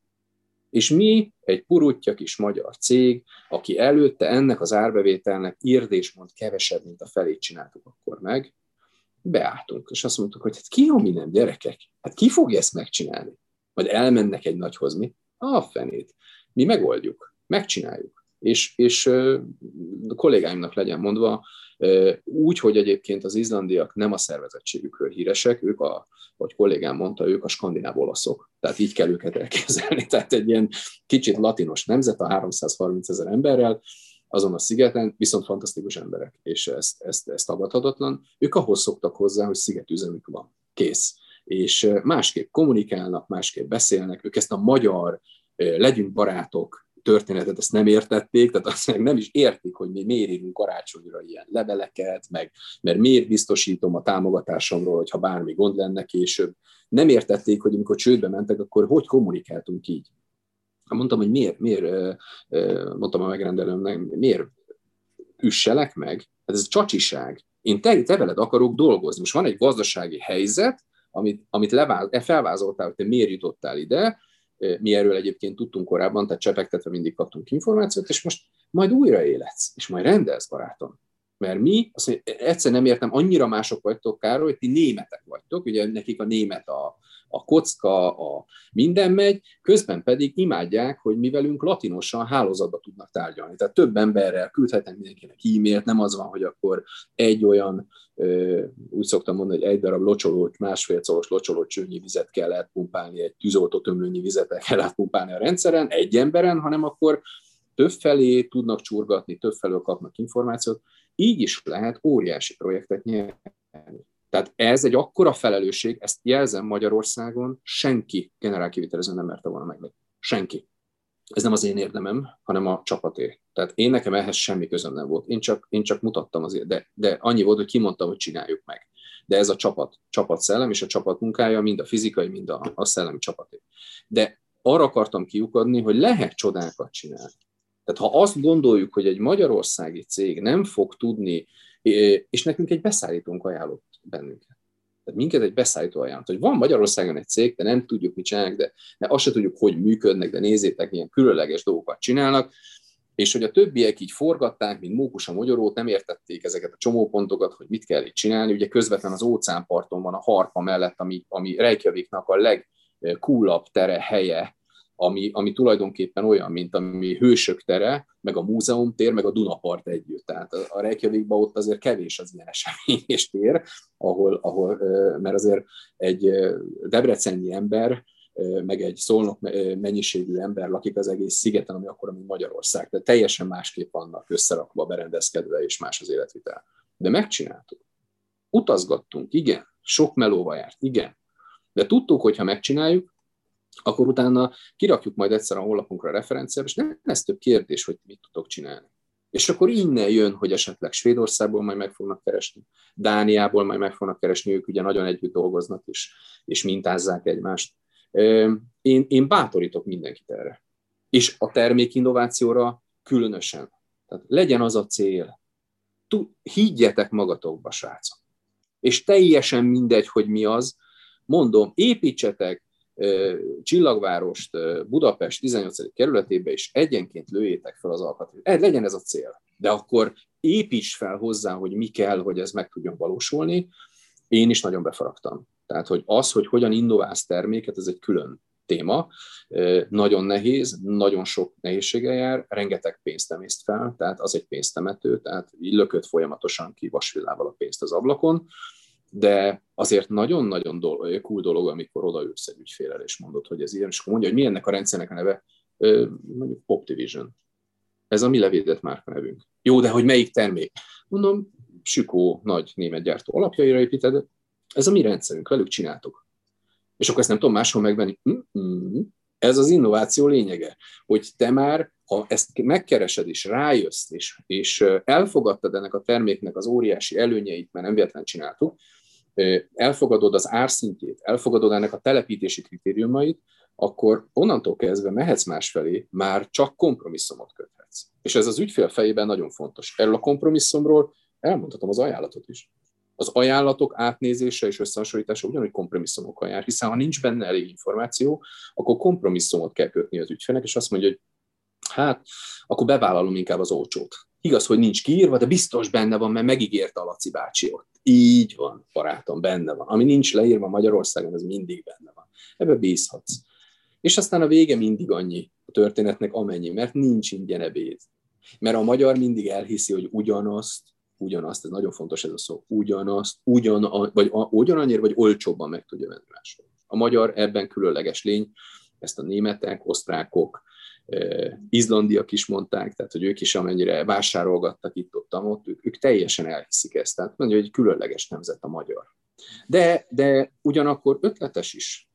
És mi, egy purutja kis magyar cég, aki előtte ennek az árbevételnek írdésmond kevesebb, mint a felét csináltuk akkor meg, beálltunk, és azt mondtuk, hogy hát ki, ha mi nem gyerekek? Hát ki fogja ezt megcsinálni? Vagy elmennek egy nagyhoz, mi? A fenét. Mi megoldjuk, megcsináljuk. És, és a kollégáimnak legyen mondva, úgy, hogy egyébként az izlandiak nem a szervezettségükről híresek, ők, a, ahogy kollégám mondta, ők a skandináv olaszok. Tehát így kell őket elképzelni. Tehát egy ilyen kicsit latinos nemzet a 330 ezer emberrel, azon a szigeten, viszont fantasztikus emberek, és ezt, ezt, ezt tagadhatatlan. Ők ahhoz szoktak hozzá, hogy szigetüzemük van. Kész. És másképp kommunikálnak, másképp beszélnek, ők ezt a magyar legyünk barátok történetet, ezt nem értették, tehát azt meg nem is értik, hogy mi miért írunk karácsonyra ilyen leveleket, meg mert miért biztosítom a támogatásomról, hogyha bármi gond lenne később. Nem értették, hogy amikor csődbe mentek, akkor hogy kommunikáltunk így. Mondtam, hogy miért, miért, mondtam a megrendelőmnek, miért üsselek meg? Hát ez csacsiság. Én te, te veled akarok dolgozni. Most van egy gazdasági helyzet, amit, amit leváz, e felvázoltál, hogy te miért jutottál ide, mi erről egyébként tudtunk korábban, tehát csepegtetve mindig kaptunk információt, és most majd újra életsz, és majd rendelsz, barátom. Mert mi, azt mondja, egyszer nem értem, annyira mások vagytok, Károly, hogy ti németek vagytok, ugye nekik a német a, a kocka, a minden megy, közben pedig imádják, hogy mi velünk latinosan hálózatba tudnak tárgyalni. Tehát több emberrel küldhetnek mindenkinek e-mailt, nem az van, hogy akkor egy olyan, úgy szoktam mondani, hogy egy darab locsoló, másfél szoros locsoló csőnyi vizet kell átpumpálni, egy tűzoltó tömlőnyi vizet kell átpumpálni a rendszeren, egy emberen, hanem akkor több felé tudnak csurgatni, több felől kapnak információt, így is lehet óriási projektet nyerni. Tehát ez egy akkora felelősség, ezt jelzem Magyarországon, senki generálkivitelező nem merte volna meg. Senki. Ez nem az én érdemem, hanem a csapaté. Tehát én nekem ehhez semmi közöm nem volt. Én csak, én csak mutattam azért, de, de annyi volt, hogy kimondtam, hogy csináljuk meg. De ez a csapat, csapat szellem és a csapat munkája, mind a fizikai, mind a, a szellemi csapaté. De arra akartam kiukadni, hogy lehet csodákat csinálni. Tehát ha azt gondoljuk, hogy egy magyarországi cég nem fog tudni, és nekünk egy beszállítónk ajánlott bennünket. Tehát minket egy beszállító ajánlott, hogy van Magyarországon egy cég, de nem tudjuk, mit csinálnak, de, de azt se tudjuk, hogy működnek, de nézzétek, milyen különleges dolgokat csinálnak, és hogy a többiek így forgatták, mint mókus a magyarót, nem értették ezeket a csomópontokat, hogy mit kell itt csinálni. Ugye közvetlen az óceánparton van a harpa mellett, ami, ami Reykjaviknak a legkúlabb tere helye, ami, ami tulajdonképpen olyan, mint ami Hősök tere, meg a múzeum tér, meg a Dunapart együtt. Tehát a Reykjavikban ott azért kevés az ilyen esemény és tér, ahol, ahol, mert azért egy debreceni ember, meg egy szolnok mennyiségű ember lakik az egész szigeten, ami akkor, mint Magyarország. De teljesen másképp vannak összerakva, berendezkedve, és más az életvitel. De megcsináltuk. Utazgattunk, igen. Sok melóva járt, igen. De tudtuk, hogy ha megcsináljuk, akkor utána kirakjuk majd egyszer a honlapunkra a referenciába, és nem lesz több kérdés, hogy mit tudok csinálni. És akkor innen jön, hogy esetleg Svédországból majd meg fognak keresni, Dániából majd meg fognak keresni, ők ugye nagyon együtt dolgoznak, és, és mintázzák egymást. Én, én bátorítok mindenkit erre. És a termékinnovációra különösen. Tehát legyen az a cél. Higgyetek magatokba, srácok. És teljesen mindegy, hogy mi az. Mondom, építsetek, Csillagvárost Budapest 18. kerületébe, és egyenként lőjétek fel az alkatrészt. Legyen ez a cél. De akkor építs fel hozzá, hogy mi kell, hogy ez meg tudjon valósulni. Én is nagyon befaragtam. Tehát, hogy az, hogy hogyan innoválsz terméket, ez egy külön téma. Nagyon nehéz, nagyon sok nehézséggel jár, rengeteg pénzt emészt fel, tehát az egy pénztemető, tehát így lökött folyamatosan ki vasvillával a pénzt az ablakon de azért nagyon-nagyon dolog, cool dolog, amikor odaülsz egy ügyfélel, és mondod, hogy ez ilyen, és akkor mondja, hogy mi ennek a rendszernek a neve, mondjuk Optivision. Ez a mi levédett márka nevünk. Jó, de hogy melyik termék? Mondom, Sükó nagy német gyártó alapjaira építed, ez a mi rendszerünk, velük csináltuk. És akkor ezt nem tudom máshol megvenni. Mm-mm. Ez az innováció lényege, hogy te már, ha ezt megkeresed és rájössz, és, és elfogadtad ennek a terméknek az óriási előnyeit, mert nem véletlen csináltuk, elfogadod az árszintjét, elfogadod ennek a telepítési kritériumait, akkor onnantól kezdve mehetsz másfelé, már csak kompromisszumot köthetsz. És ez az ügyfél fejében nagyon fontos. Erről a kompromisszumról elmondhatom az ajánlatot is. Az ajánlatok átnézése és összehasonlítása ugyanúgy kompromisszumokkal jár, hiszen ha nincs benne elég információ, akkor kompromisszumot kell kötni az ügyfélnek, és azt mondja, hogy hát, akkor bevállalom inkább az olcsót. Igaz, hogy nincs kiírva, de biztos benne van, mert megígérte a Laci bácsi ott. Így van, barátom, benne van. Ami nincs leírva Magyarországon, az mindig benne van. Ebbe bízhatsz. És aztán a vége mindig annyi a történetnek, amennyi, mert nincs ingyen ebéd. Mert a magyar mindig elhiszi, hogy ugyanazt, ugyanazt, ez nagyon fontos ez a szó, ugyanazt, ugyan, vagy ugyanannyira, vagy olcsóbban meg tudja venni máshol. A magyar ebben különleges lény, ezt a németek, osztrákok, izlandiak is mondták, tehát hogy ők is amennyire vásárolgattak itt ott, ott ők, ők teljesen elhiszik ezt. Tehát mondja, hogy különleges nemzet a magyar. De, de ugyanakkor ötletes is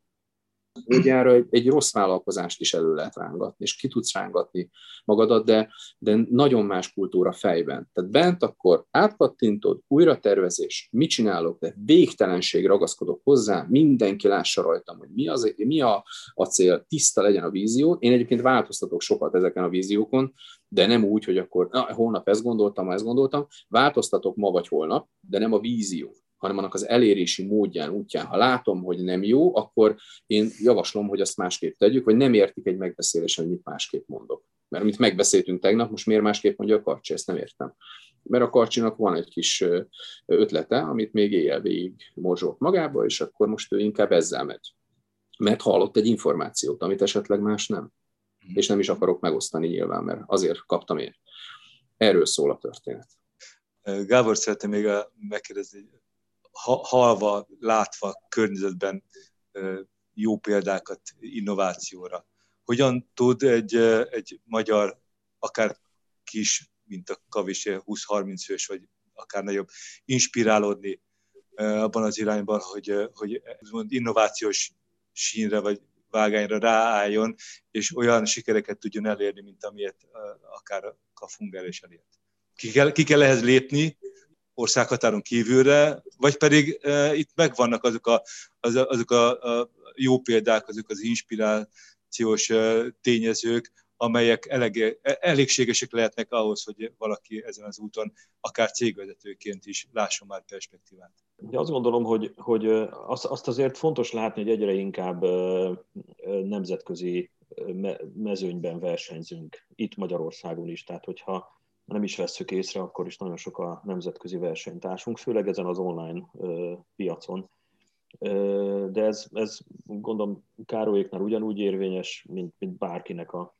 erre egy, egy rossz vállalkozást is elő lehet rángatni, és ki tudsz rángatni magadat, de, de nagyon más kultúra fejben. Tehát bent akkor átpattintod, újra tervezés, mit csinálok, de végtelenség ragaszkodok hozzá, mindenki lássa rajtam, hogy mi, az, mi a, a cél, tiszta legyen a vízió. Én egyébként változtatok sokat ezeken a víziókon, de nem úgy, hogy akkor na, holnap ezt gondoltam, ezt gondoltam, változtatok ma vagy holnap, de nem a vízió hanem annak az elérési módján, útján. Ha látom, hogy nem jó, akkor én javaslom, hogy azt másképp tegyük, vagy nem értik egy megbeszélésen, hogy mit másképp mondok. Mert amit megbeszéltünk tegnap, most miért másképp mondja a karcsi, ezt nem értem. Mert a karcsinak van egy kis ötlete, amit még éjjel végig morzsolt magába, és akkor most ő inkább ezzel megy. mert hallott egy információt, amit esetleg más nem. És nem is akarok megosztani nyilván, mert azért kaptam én. Erről szól a történet. Gábor szeretném még megkérdezni, halva, látva környezetben jó példákat innovációra. Hogyan tud egy, egy magyar, akár kis, mint a kavis 20-30 fős, vagy akár nagyobb, inspirálódni abban az irányban, hogy, hogy innovációs sínre vagy vágányra ráálljon, és olyan sikereket tudjon elérni, mint amilyet akár a Kafunger is elért. Ki kell, ki kell ehhez lépni, országhatáron kívülre, vagy pedig uh, itt megvannak azok a, az, azok a, a jó példák, azok az inspirációs uh, tényezők, amelyek elég, elégségesek lehetnek ahhoz, hogy valaki ezen az úton akár cégvezetőként is lásson már perspektívát. De azt gondolom, hogy, hogy azt azért fontos látni, hogy egyre inkább nemzetközi mezőnyben versenyzünk, itt Magyarországon is. Tehát, hogyha nem is vesszük észre, akkor is nagyon sok a nemzetközi versenytársunk, főleg ezen az online piacon. De ez, ez gondolom Károlyéknál ugyanúgy érvényes, mint, mint bárkinek a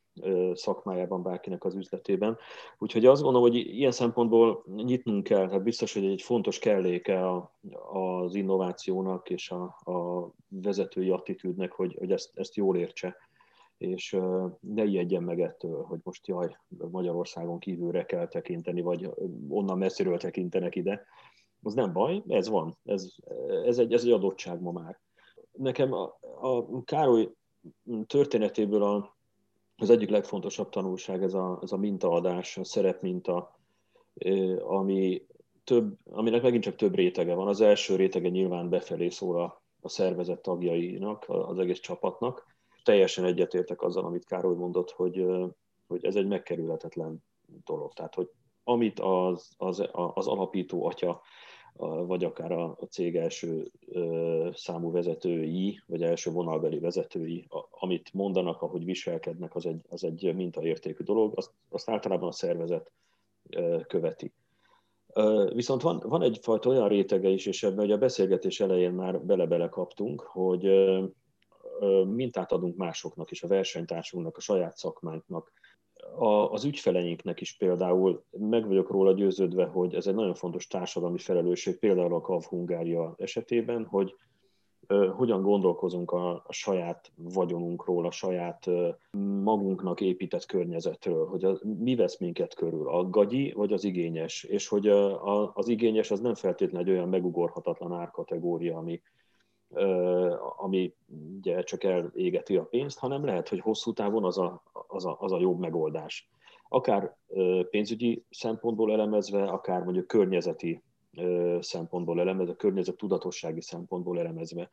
szakmájában, bárkinek az üzletében. Úgyhogy azt gondolom, hogy ilyen szempontból nyitnunk kell, tehát biztos, hogy egy fontos kelléke az innovációnak és a, a vezetői attitűdnek, hogy, hogy ezt, ezt jól értse és ne ijedjen meg ettől, hogy most jaj, Magyarországon kívülre kell tekinteni, vagy onnan messziről tekintenek ide. Az nem baj, ez van, ez, ez, egy, ez egy adottság ma már. Nekem a, a Károly történetéből a, az egyik legfontosabb tanulság ez a, ez a mintaadás, a szerepminta, ami több, aminek megint csak több rétege van. Az első rétege nyilván befelé szól a, a szervezet tagjainak, az egész csapatnak, teljesen egyetértek azzal, amit Károly mondott, hogy, hogy ez egy megkerülhetetlen dolog. Tehát, hogy amit az, az, az alapító atya, vagy akár a, cég első számú vezetői, vagy első vonalbeli vezetői, amit mondanak, ahogy viselkednek, az egy, az egy mintaértékű dolog, azt, azt általában a szervezet követi. Viszont van, van egyfajta olyan rétege is, és ebben hogy a beszélgetés elején már bele-bele kaptunk, hogy mintát adunk másoknak is, a versenytársunknak, a saját szakmánknak, a, az ügyfeleinknek is például. Meg vagyok róla győződve, hogy ez egy nagyon fontos társadalmi felelősség, például a KAV Hungária esetében, hogy hogyan gondolkozunk a, a saját vagyonunkról, a saját magunknak épített környezetről, hogy a, mi vesz minket körül, a gagyi vagy az igényes, és hogy a, a, az igényes az nem feltétlenül egy olyan megugorhatatlan árkategória, ami, ami ugye csak elégeti a pénzt, hanem lehet, hogy hosszú távon az a, az a, az a jobb megoldás. Akár pénzügyi szempontból elemezve, akár mondjuk környezeti szempontból elemezve, környezet tudatossági szempontból elemezve.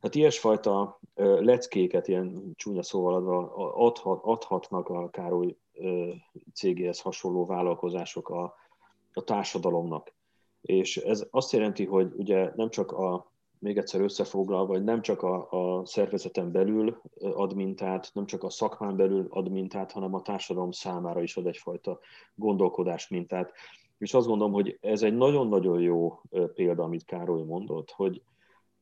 Hát ilyesfajta leckéket, ilyen csúnya szóval adva, adhat, adhatnak a Károly cégéhez hasonló vállalkozások a, a társadalomnak. És ez azt jelenti, hogy ugye nem csak a még egyszer összefoglalva, hogy nem csak a, a szervezeten belül ad mintát, nem csak a szakmán belül ad mintát, hanem a társadalom számára is ad egyfajta gondolkodás mintát. És azt gondolom, hogy ez egy nagyon-nagyon jó példa, amit Károly mondott, hogy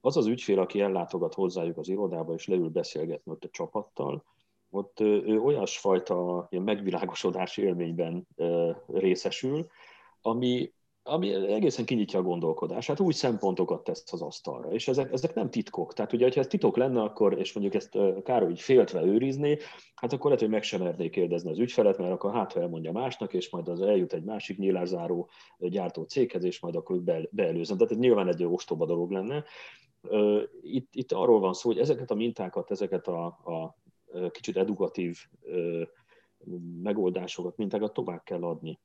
az az ügyfél, aki ellátogat hozzájuk az irodába, és leül beszélgetni ott a csapattal, ott ő olyasfajta ilyen megvilágosodás élményben részesül, ami, ami egészen kinyitja a gondolkodását, új szempontokat tesz az asztalra, és ezek, ezek nem titkok. Tehát ugye, ha ez titok lenne, akkor, és mondjuk ezt Károly így féltve őrizné, hát akkor lehet, hogy meg sem merné kérdezni az ügyfelet, mert akkor hát, ha elmondja másnak, és majd az eljut egy másik nyílászáró gyártó céghez, és majd akkor be. Tehát ez nyilván egy ostoba dolog lenne. Itt, itt arról van szó, hogy ezeket a mintákat, ezeket a, a kicsit edukatív megoldásokat, mintákat tovább kell adni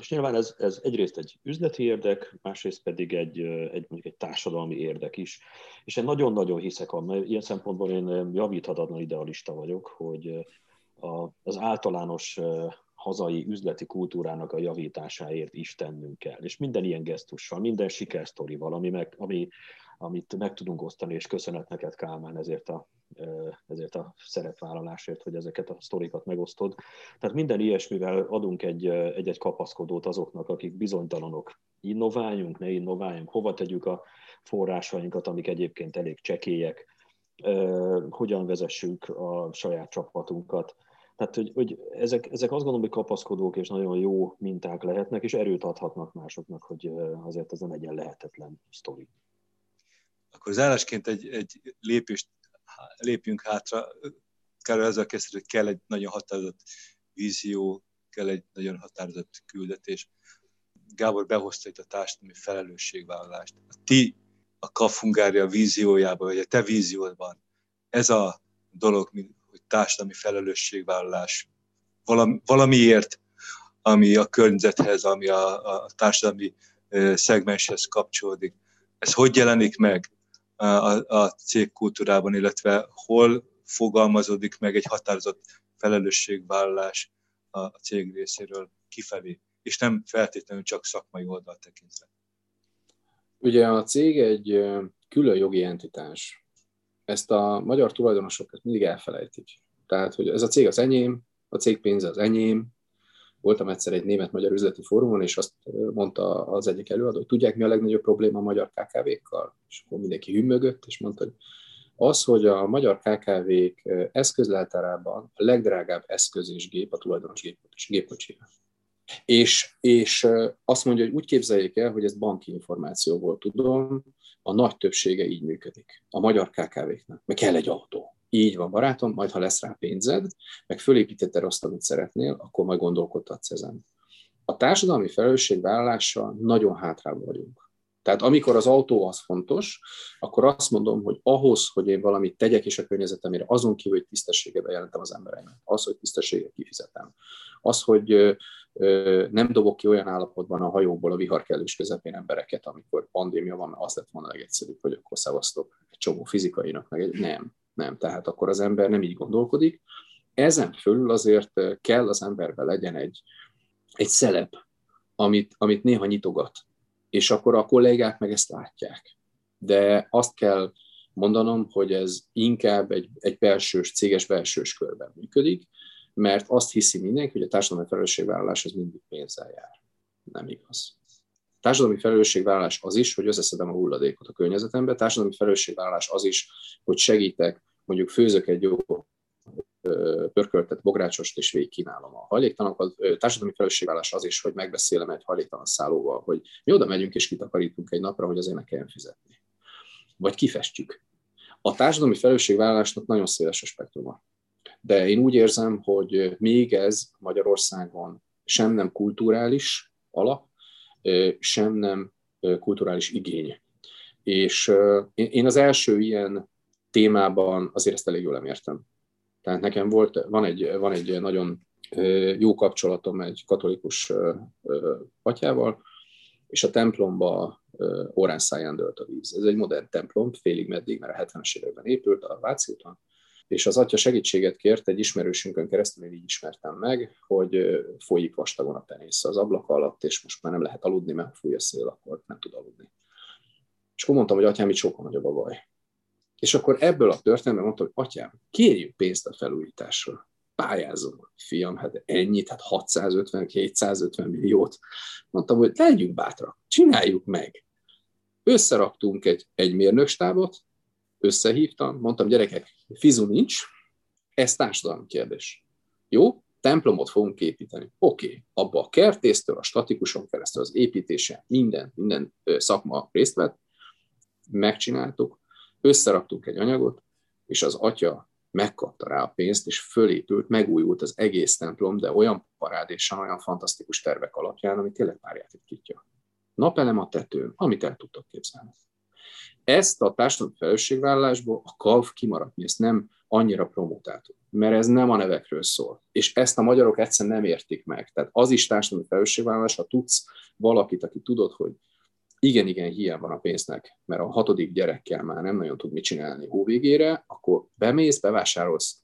és nyilván ez, ez egyrészt egy üzleti érdek, másrészt pedig egy, egy, mondjuk egy társadalmi érdek is. És én nagyon-nagyon hiszek abban, ilyen szempontból én javíthatatlan idealista vagyok, hogy a, az általános hazai üzleti kultúrának a javításáért is tennünk kell. És minden ilyen gesztussal, minden sikersztorival, ami, meg, ami, amit meg tudunk osztani, és köszönet neked Kálmán ezért a, ezért a szerepvállalásért, hogy ezeket a sztorikat megosztod. Tehát minden ilyesmivel adunk egy, egy-egy kapaszkodót azoknak, akik bizonytalanok. Innováljunk, ne innováljunk, hova tegyük a forrásainkat, amik egyébként elég csekélyek, hogyan vezessük a saját csapatunkat. Tehát, hogy, hogy ezek, ezek azt gondolom, hogy kapaszkodók és nagyon jó minták lehetnek, és erőt adhatnak másoknak, hogy azért ez nem egyen lehetetlen sztori. Akkor zárásként egy, egy lépést lépjünk hátra. Kell ezzel kezdeni, hogy kell egy nagyon határozott vízió, kell egy nagyon határozott küldetés. Gábor behozta itt a társadalmi felelősségvállalást. A ti, a KAF Hungária víziójában, vagy a te víziódban ez a dolog, hogy társadalmi felelősségvállalás valami, valamiért, ami a környezethez, ami a, a társadalmi szegmenshez kapcsolódik. Ez hogy jelenik meg a, a cégkultúrában, illetve hol fogalmazódik meg egy határozott felelősségvállalás a cég részéről kifelé, és nem feltétlenül csak szakmai oldalt tekintve. Ugye a cég egy külön jogi entitás. Ezt a magyar tulajdonosok mindig elfelejtik. Tehát, hogy ez a cég az enyém, a cég pénze az enyém. Voltam egyszer egy német-magyar üzleti fórumon, és azt mondta az egyik előadó, hogy tudják, mi a legnagyobb probléma a magyar KKV-kkal? És akkor mindenki hümmögött, és mondta, hogy az, hogy a magyar KKV-k eszközleltárában a legdrágább eszköz és gép a tulajdonos gépkocsija. És, és azt mondja, hogy úgy képzeljék el, hogy ez banki információból tudom, a nagy többsége így működik. A magyar KKV-knek. Meg kell egy autó. Így van, barátom, majd ha lesz rá pénzed, meg fölépítetted azt, amit szeretnél, akkor majd gondolkodtatsz ezen. A társadalmi felelősségvállalással nagyon hátrában vagyunk. Tehát amikor az autó az fontos, akkor azt mondom, hogy ahhoz, hogy én valamit tegyek is a környezetemére, azon kívül, hogy tisztességet bejelentem az embereimet, az, hogy tisztességet kifizetem, az, hogy nem dobok ki olyan állapotban a hajóból a vihar kellős közepén embereket, amikor pandémia van, az lett volna legegyszerűbb, hogy akkor szavaztok egy csomó fizikainak, meg egy... nem, nem, tehát akkor az ember nem így gondolkodik. Ezen fölül azért kell az emberben legyen egy, egy szelep, amit, amit néha nyitogat, és akkor a kollégák meg ezt látják. De azt kell mondanom, hogy ez inkább egy, egy belsős, céges belsős körben működik, mert azt hiszi mindenki, hogy a társadalmi felelősségvállalás az mindig pénzzel jár. Nem igaz. Társadalmi felelősségvállalás az is, hogy összeszedem a hulladékot a környezetembe, társadalmi felelősségvállalás az is, hogy segítek, mondjuk főzök egy jó pörköltet bográcsost, és végig kínálom a hajléktalanokat. Társadalmi felelősségvállás az is, hogy megbeszélem egy hajléktalan szállóval, hogy mi oda megyünk és kitakarítunk egy napra, hogy azért ne kelljen fizetni. Vagy kifestjük. A társadalmi felelősségvállalásnak nagyon széles a spektruma. De én úgy érzem, hogy még ez Magyarországon sem nem kulturális alap, sem nem kulturális igény. És én az első ilyen témában azért ezt elég jól nem értem. Tehát nekem volt, van egy, van egy nagyon jó kapcsolatom egy katolikus atyával, és a templomba órán száján dőlt a víz. Ez egy modern templom, félig meddig, mert a 70-es években épült a Váci úton, és az atya segítséget kért egy ismerősünkön keresztül, én így ismertem meg, hogy folyik vastagon a penész az ablak alatt, és most már nem lehet aludni, mert fúj a szél, akkor nem tud aludni. És akkor mondtam, hogy atyám, itt sokkal nagyobb a baj. És akkor ebből a történetben mondtam, hogy atyám, kérjük pénzt a felújításra. Pályázom, fiam, hát ennyit, hát 650-250 milliót. Mondtam, hogy legyünk bátrak, csináljuk meg. Összeraktunk egy, egy mérnökstábot, összehívtam, mondtam, gyerekek, fizu nincs, ez társadalmi kérdés. Jó, templomot fogunk építeni. Oké, okay. abba a kertésztől, a statikuson keresztül az építése, minden, minden szakma részt vett, megcsináltuk, összeraktunk egy anyagot, és az atya megkapta rá a pénzt, és fölépült, megújult az egész templom, de olyan parádésan, olyan fantasztikus tervek alapján, ami tényleg párját ritkítja. Napelem a tetőn, amit el tudtok képzelni. Ezt a társadalmi felelősségvállalásból a KAV kimaradt, mi ezt nem annyira promotáltuk, mert ez nem a nevekről szól. És ezt a magyarok egyszerűen nem értik meg. Tehát az is társadalmi felelősségvállalás, ha tudsz valakit, aki tudod, hogy igen, igen, hiány van a pénznek, mert a hatodik gyerekkel már nem nagyon tud mit csinálni hóvégére, akkor bemész, bevásárolsz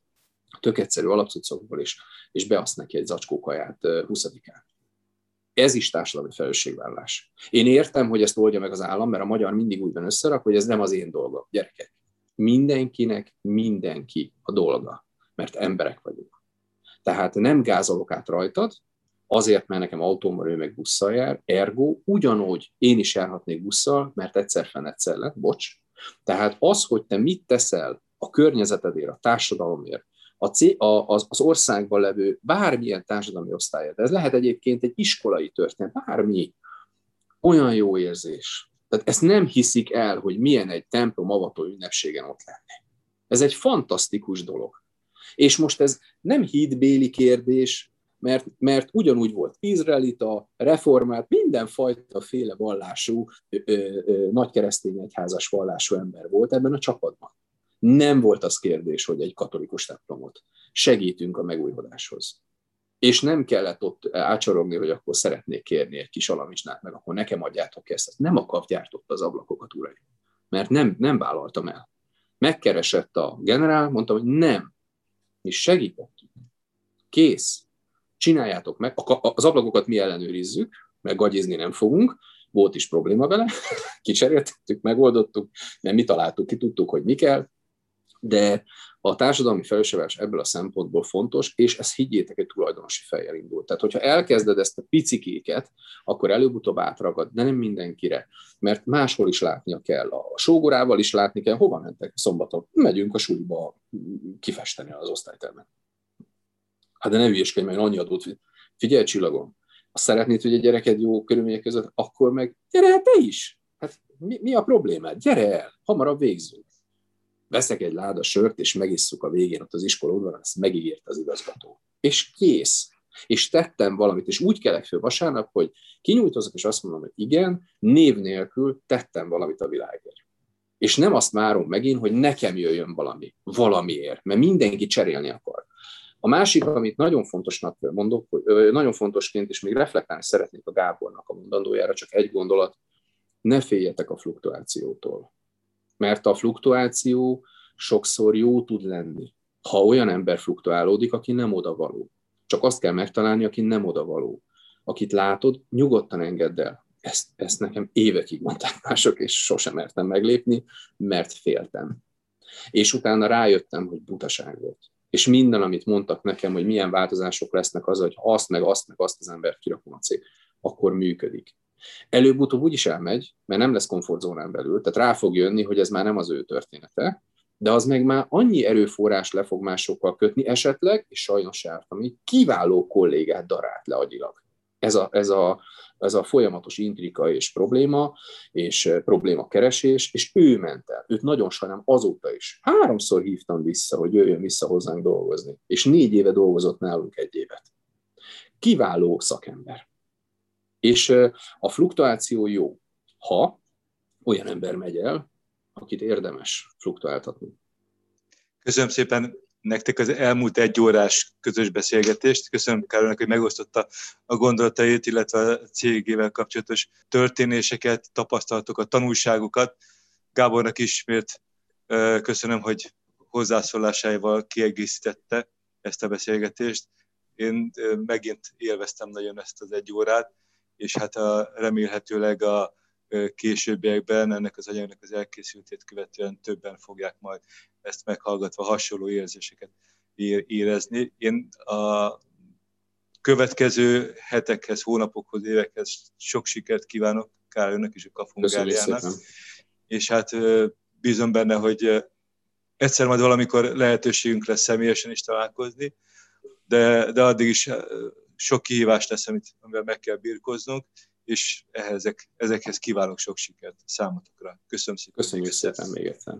tök egyszerű alapcuccokból is, és beasz neki egy zacskó kaját 20-án. Ez is társadalmi felelősségvállás. Én értem, hogy ezt oldja meg az állam, mert a magyar mindig úgy van összerak, hogy ez nem az én dolga. Gyerekek, mindenkinek mindenki a dolga, mert emberek vagyunk. Tehát nem gázolok át rajtad, azért, mert nekem autómmal ő meg busszal jár, ergo ugyanúgy én is járhatnék busszal, mert egyszer fenn egyszer lett, bocs. Tehát az, hogy te mit teszel a környezetedért, a társadalomért, a a, az, az országban levő bármilyen társadalmi osztályért. Ez lehet egyébként egy iskolai történet, bármi. Olyan jó érzés. Tehát ezt nem hiszik el, hogy milyen egy templom avató ünnepségen ott lenni. Ez egy fantasztikus dolog. És most ez nem hídbéli kérdés, mert, mert ugyanúgy volt izraelita, reformált, mindenfajta féle vallású, ö, ö, nagy keresztény egyházas vallású ember volt ebben a csapatban. Nem volt az kérdés, hogy egy katolikus templomot segítünk a megújuláshoz. És nem kellett ott ácsorogni, hogy akkor szeretnék kérni egy kis alamizsnát, meg akkor nekem adjátok ezt. nem akart gyártott az ablakokat, uraim. Mert nem, nem vállaltam el. Megkeresett a generál, mondta, hogy nem, mi segítettünk. Kész. Csináljátok meg. Az ablakokat mi ellenőrizzük, mert gagyizni nem fogunk. Volt is probléma vele. Kicseréltettük, megoldottuk, mert mi találtuk ki, tudtuk, hogy mi kell de a társadalmi felelősségvállalás ebből a szempontból fontos, és ez higgyétek, egy tulajdonosi fejjel indul. Tehát, hogyha elkezded ezt a picikéket, akkor előbb-utóbb átragad, de nem mindenkire, mert máshol is látnia kell. A sógorával is látni kell, hova mentek szombaton. Megyünk a suliba kifesteni az osztálytermet. Hát de ne hülyeskedj, mert annyi adót. Figyelj, csillagom, ha szeretnéd, hogy egy gyereked jó körülmények között, akkor meg gyere te is. Hát mi, mi a problémád? Gyere el, hamarabb végzünk veszek egy láda sört, és megisszuk a végén ott az iskola udvaron, ezt megígért az igazgató. És kész. És tettem valamit, és úgy kelek föl vasárnap, hogy kinyújtozok, és azt mondom, hogy igen, név nélkül tettem valamit a világért. És nem azt várom megint, hogy nekem jöjjön valami, valamiért, mert mindenki cserélni akar. A másik, amit nagyon fontosnak mondok, hogy nagyon fontosként, és még reflektálni szeretnék a Gábornak a mondandójára, csak egy gondolat, ne féljetek a fluktuációtól mert a fluktuáció sokszor jó tud lenni. Ha olyan ember fluktuálódik, aki nem odavaló. Csak azt kell megtalálni, aki nem odavaló. Akit látod, nyugodtan engedd el. Ezt, ezt nekem évekig mondták mások, és sosem mertem meglépni, mert féltem. És utána rájöttem, hogy butaság volt. És minden, amit mondtak nekem, hogy milyen változások lesznek az, hogy azt, meg azt, meg azt az embert kirakom a cég, akkor működik. Előbb-utóbb úgy is elmegy, mert nem lesz komfortzónán belül, tehát rá fog jönni, hogy ez már nem az ő története, de az meg már annyi erőforrás le fog másokkal kötni esetleg, és sajnos így, kiváló kollégát darált le agyilag. Ez a, ez a, ez a folyamatos intrika és probléma, és probléma keresés, és ő ment el. Őt nagyon sajnálom azóta is. Háromszor hívtam vissza, hogy jöjjön vissza hozzánk dolgozni, és négy éve dolgozott nálunk egy évet. Kiváló szakember. És a fluktuáció jó, ha olyan ember megy el, akit érdemes fluktuáltatni. Köszönöm szépen nektek az elmúlt egy órás közös beszélgetést. Köszönöm Károlynak, hogy megosztotta a gondolatait, illetve a cégével kapcsolatos történéseket, tapasztalatokat, tanulságokat. Gábornak ismét köszönöm, hogy hozzászólásáival kiegészítette ezt a beszélgetést. Én megint élveztem nagyon ezt az egy órát, és hát a, remélhetőleg a későbbiekben ennek az anyagnak az elkészültét követően többen fogják majd ezt meghallgatva hasonló érzéseket érezni. Én a következő hetekhez, hónapokhoz, évekhez sok sikert kívánok Károlynak és a Kafungáriának. És hát bízom benne, hogy egyszer majd valamikor lehetőségünk lesz személyesen is találkozni, de, de addig is sok kihívás lesz, amit, amivel meg kell birkoznunk, és ehhez, ezekhez kívánok sok sikert számotokra. Köszönöm szépen. Köszönjük szépen még egyszer.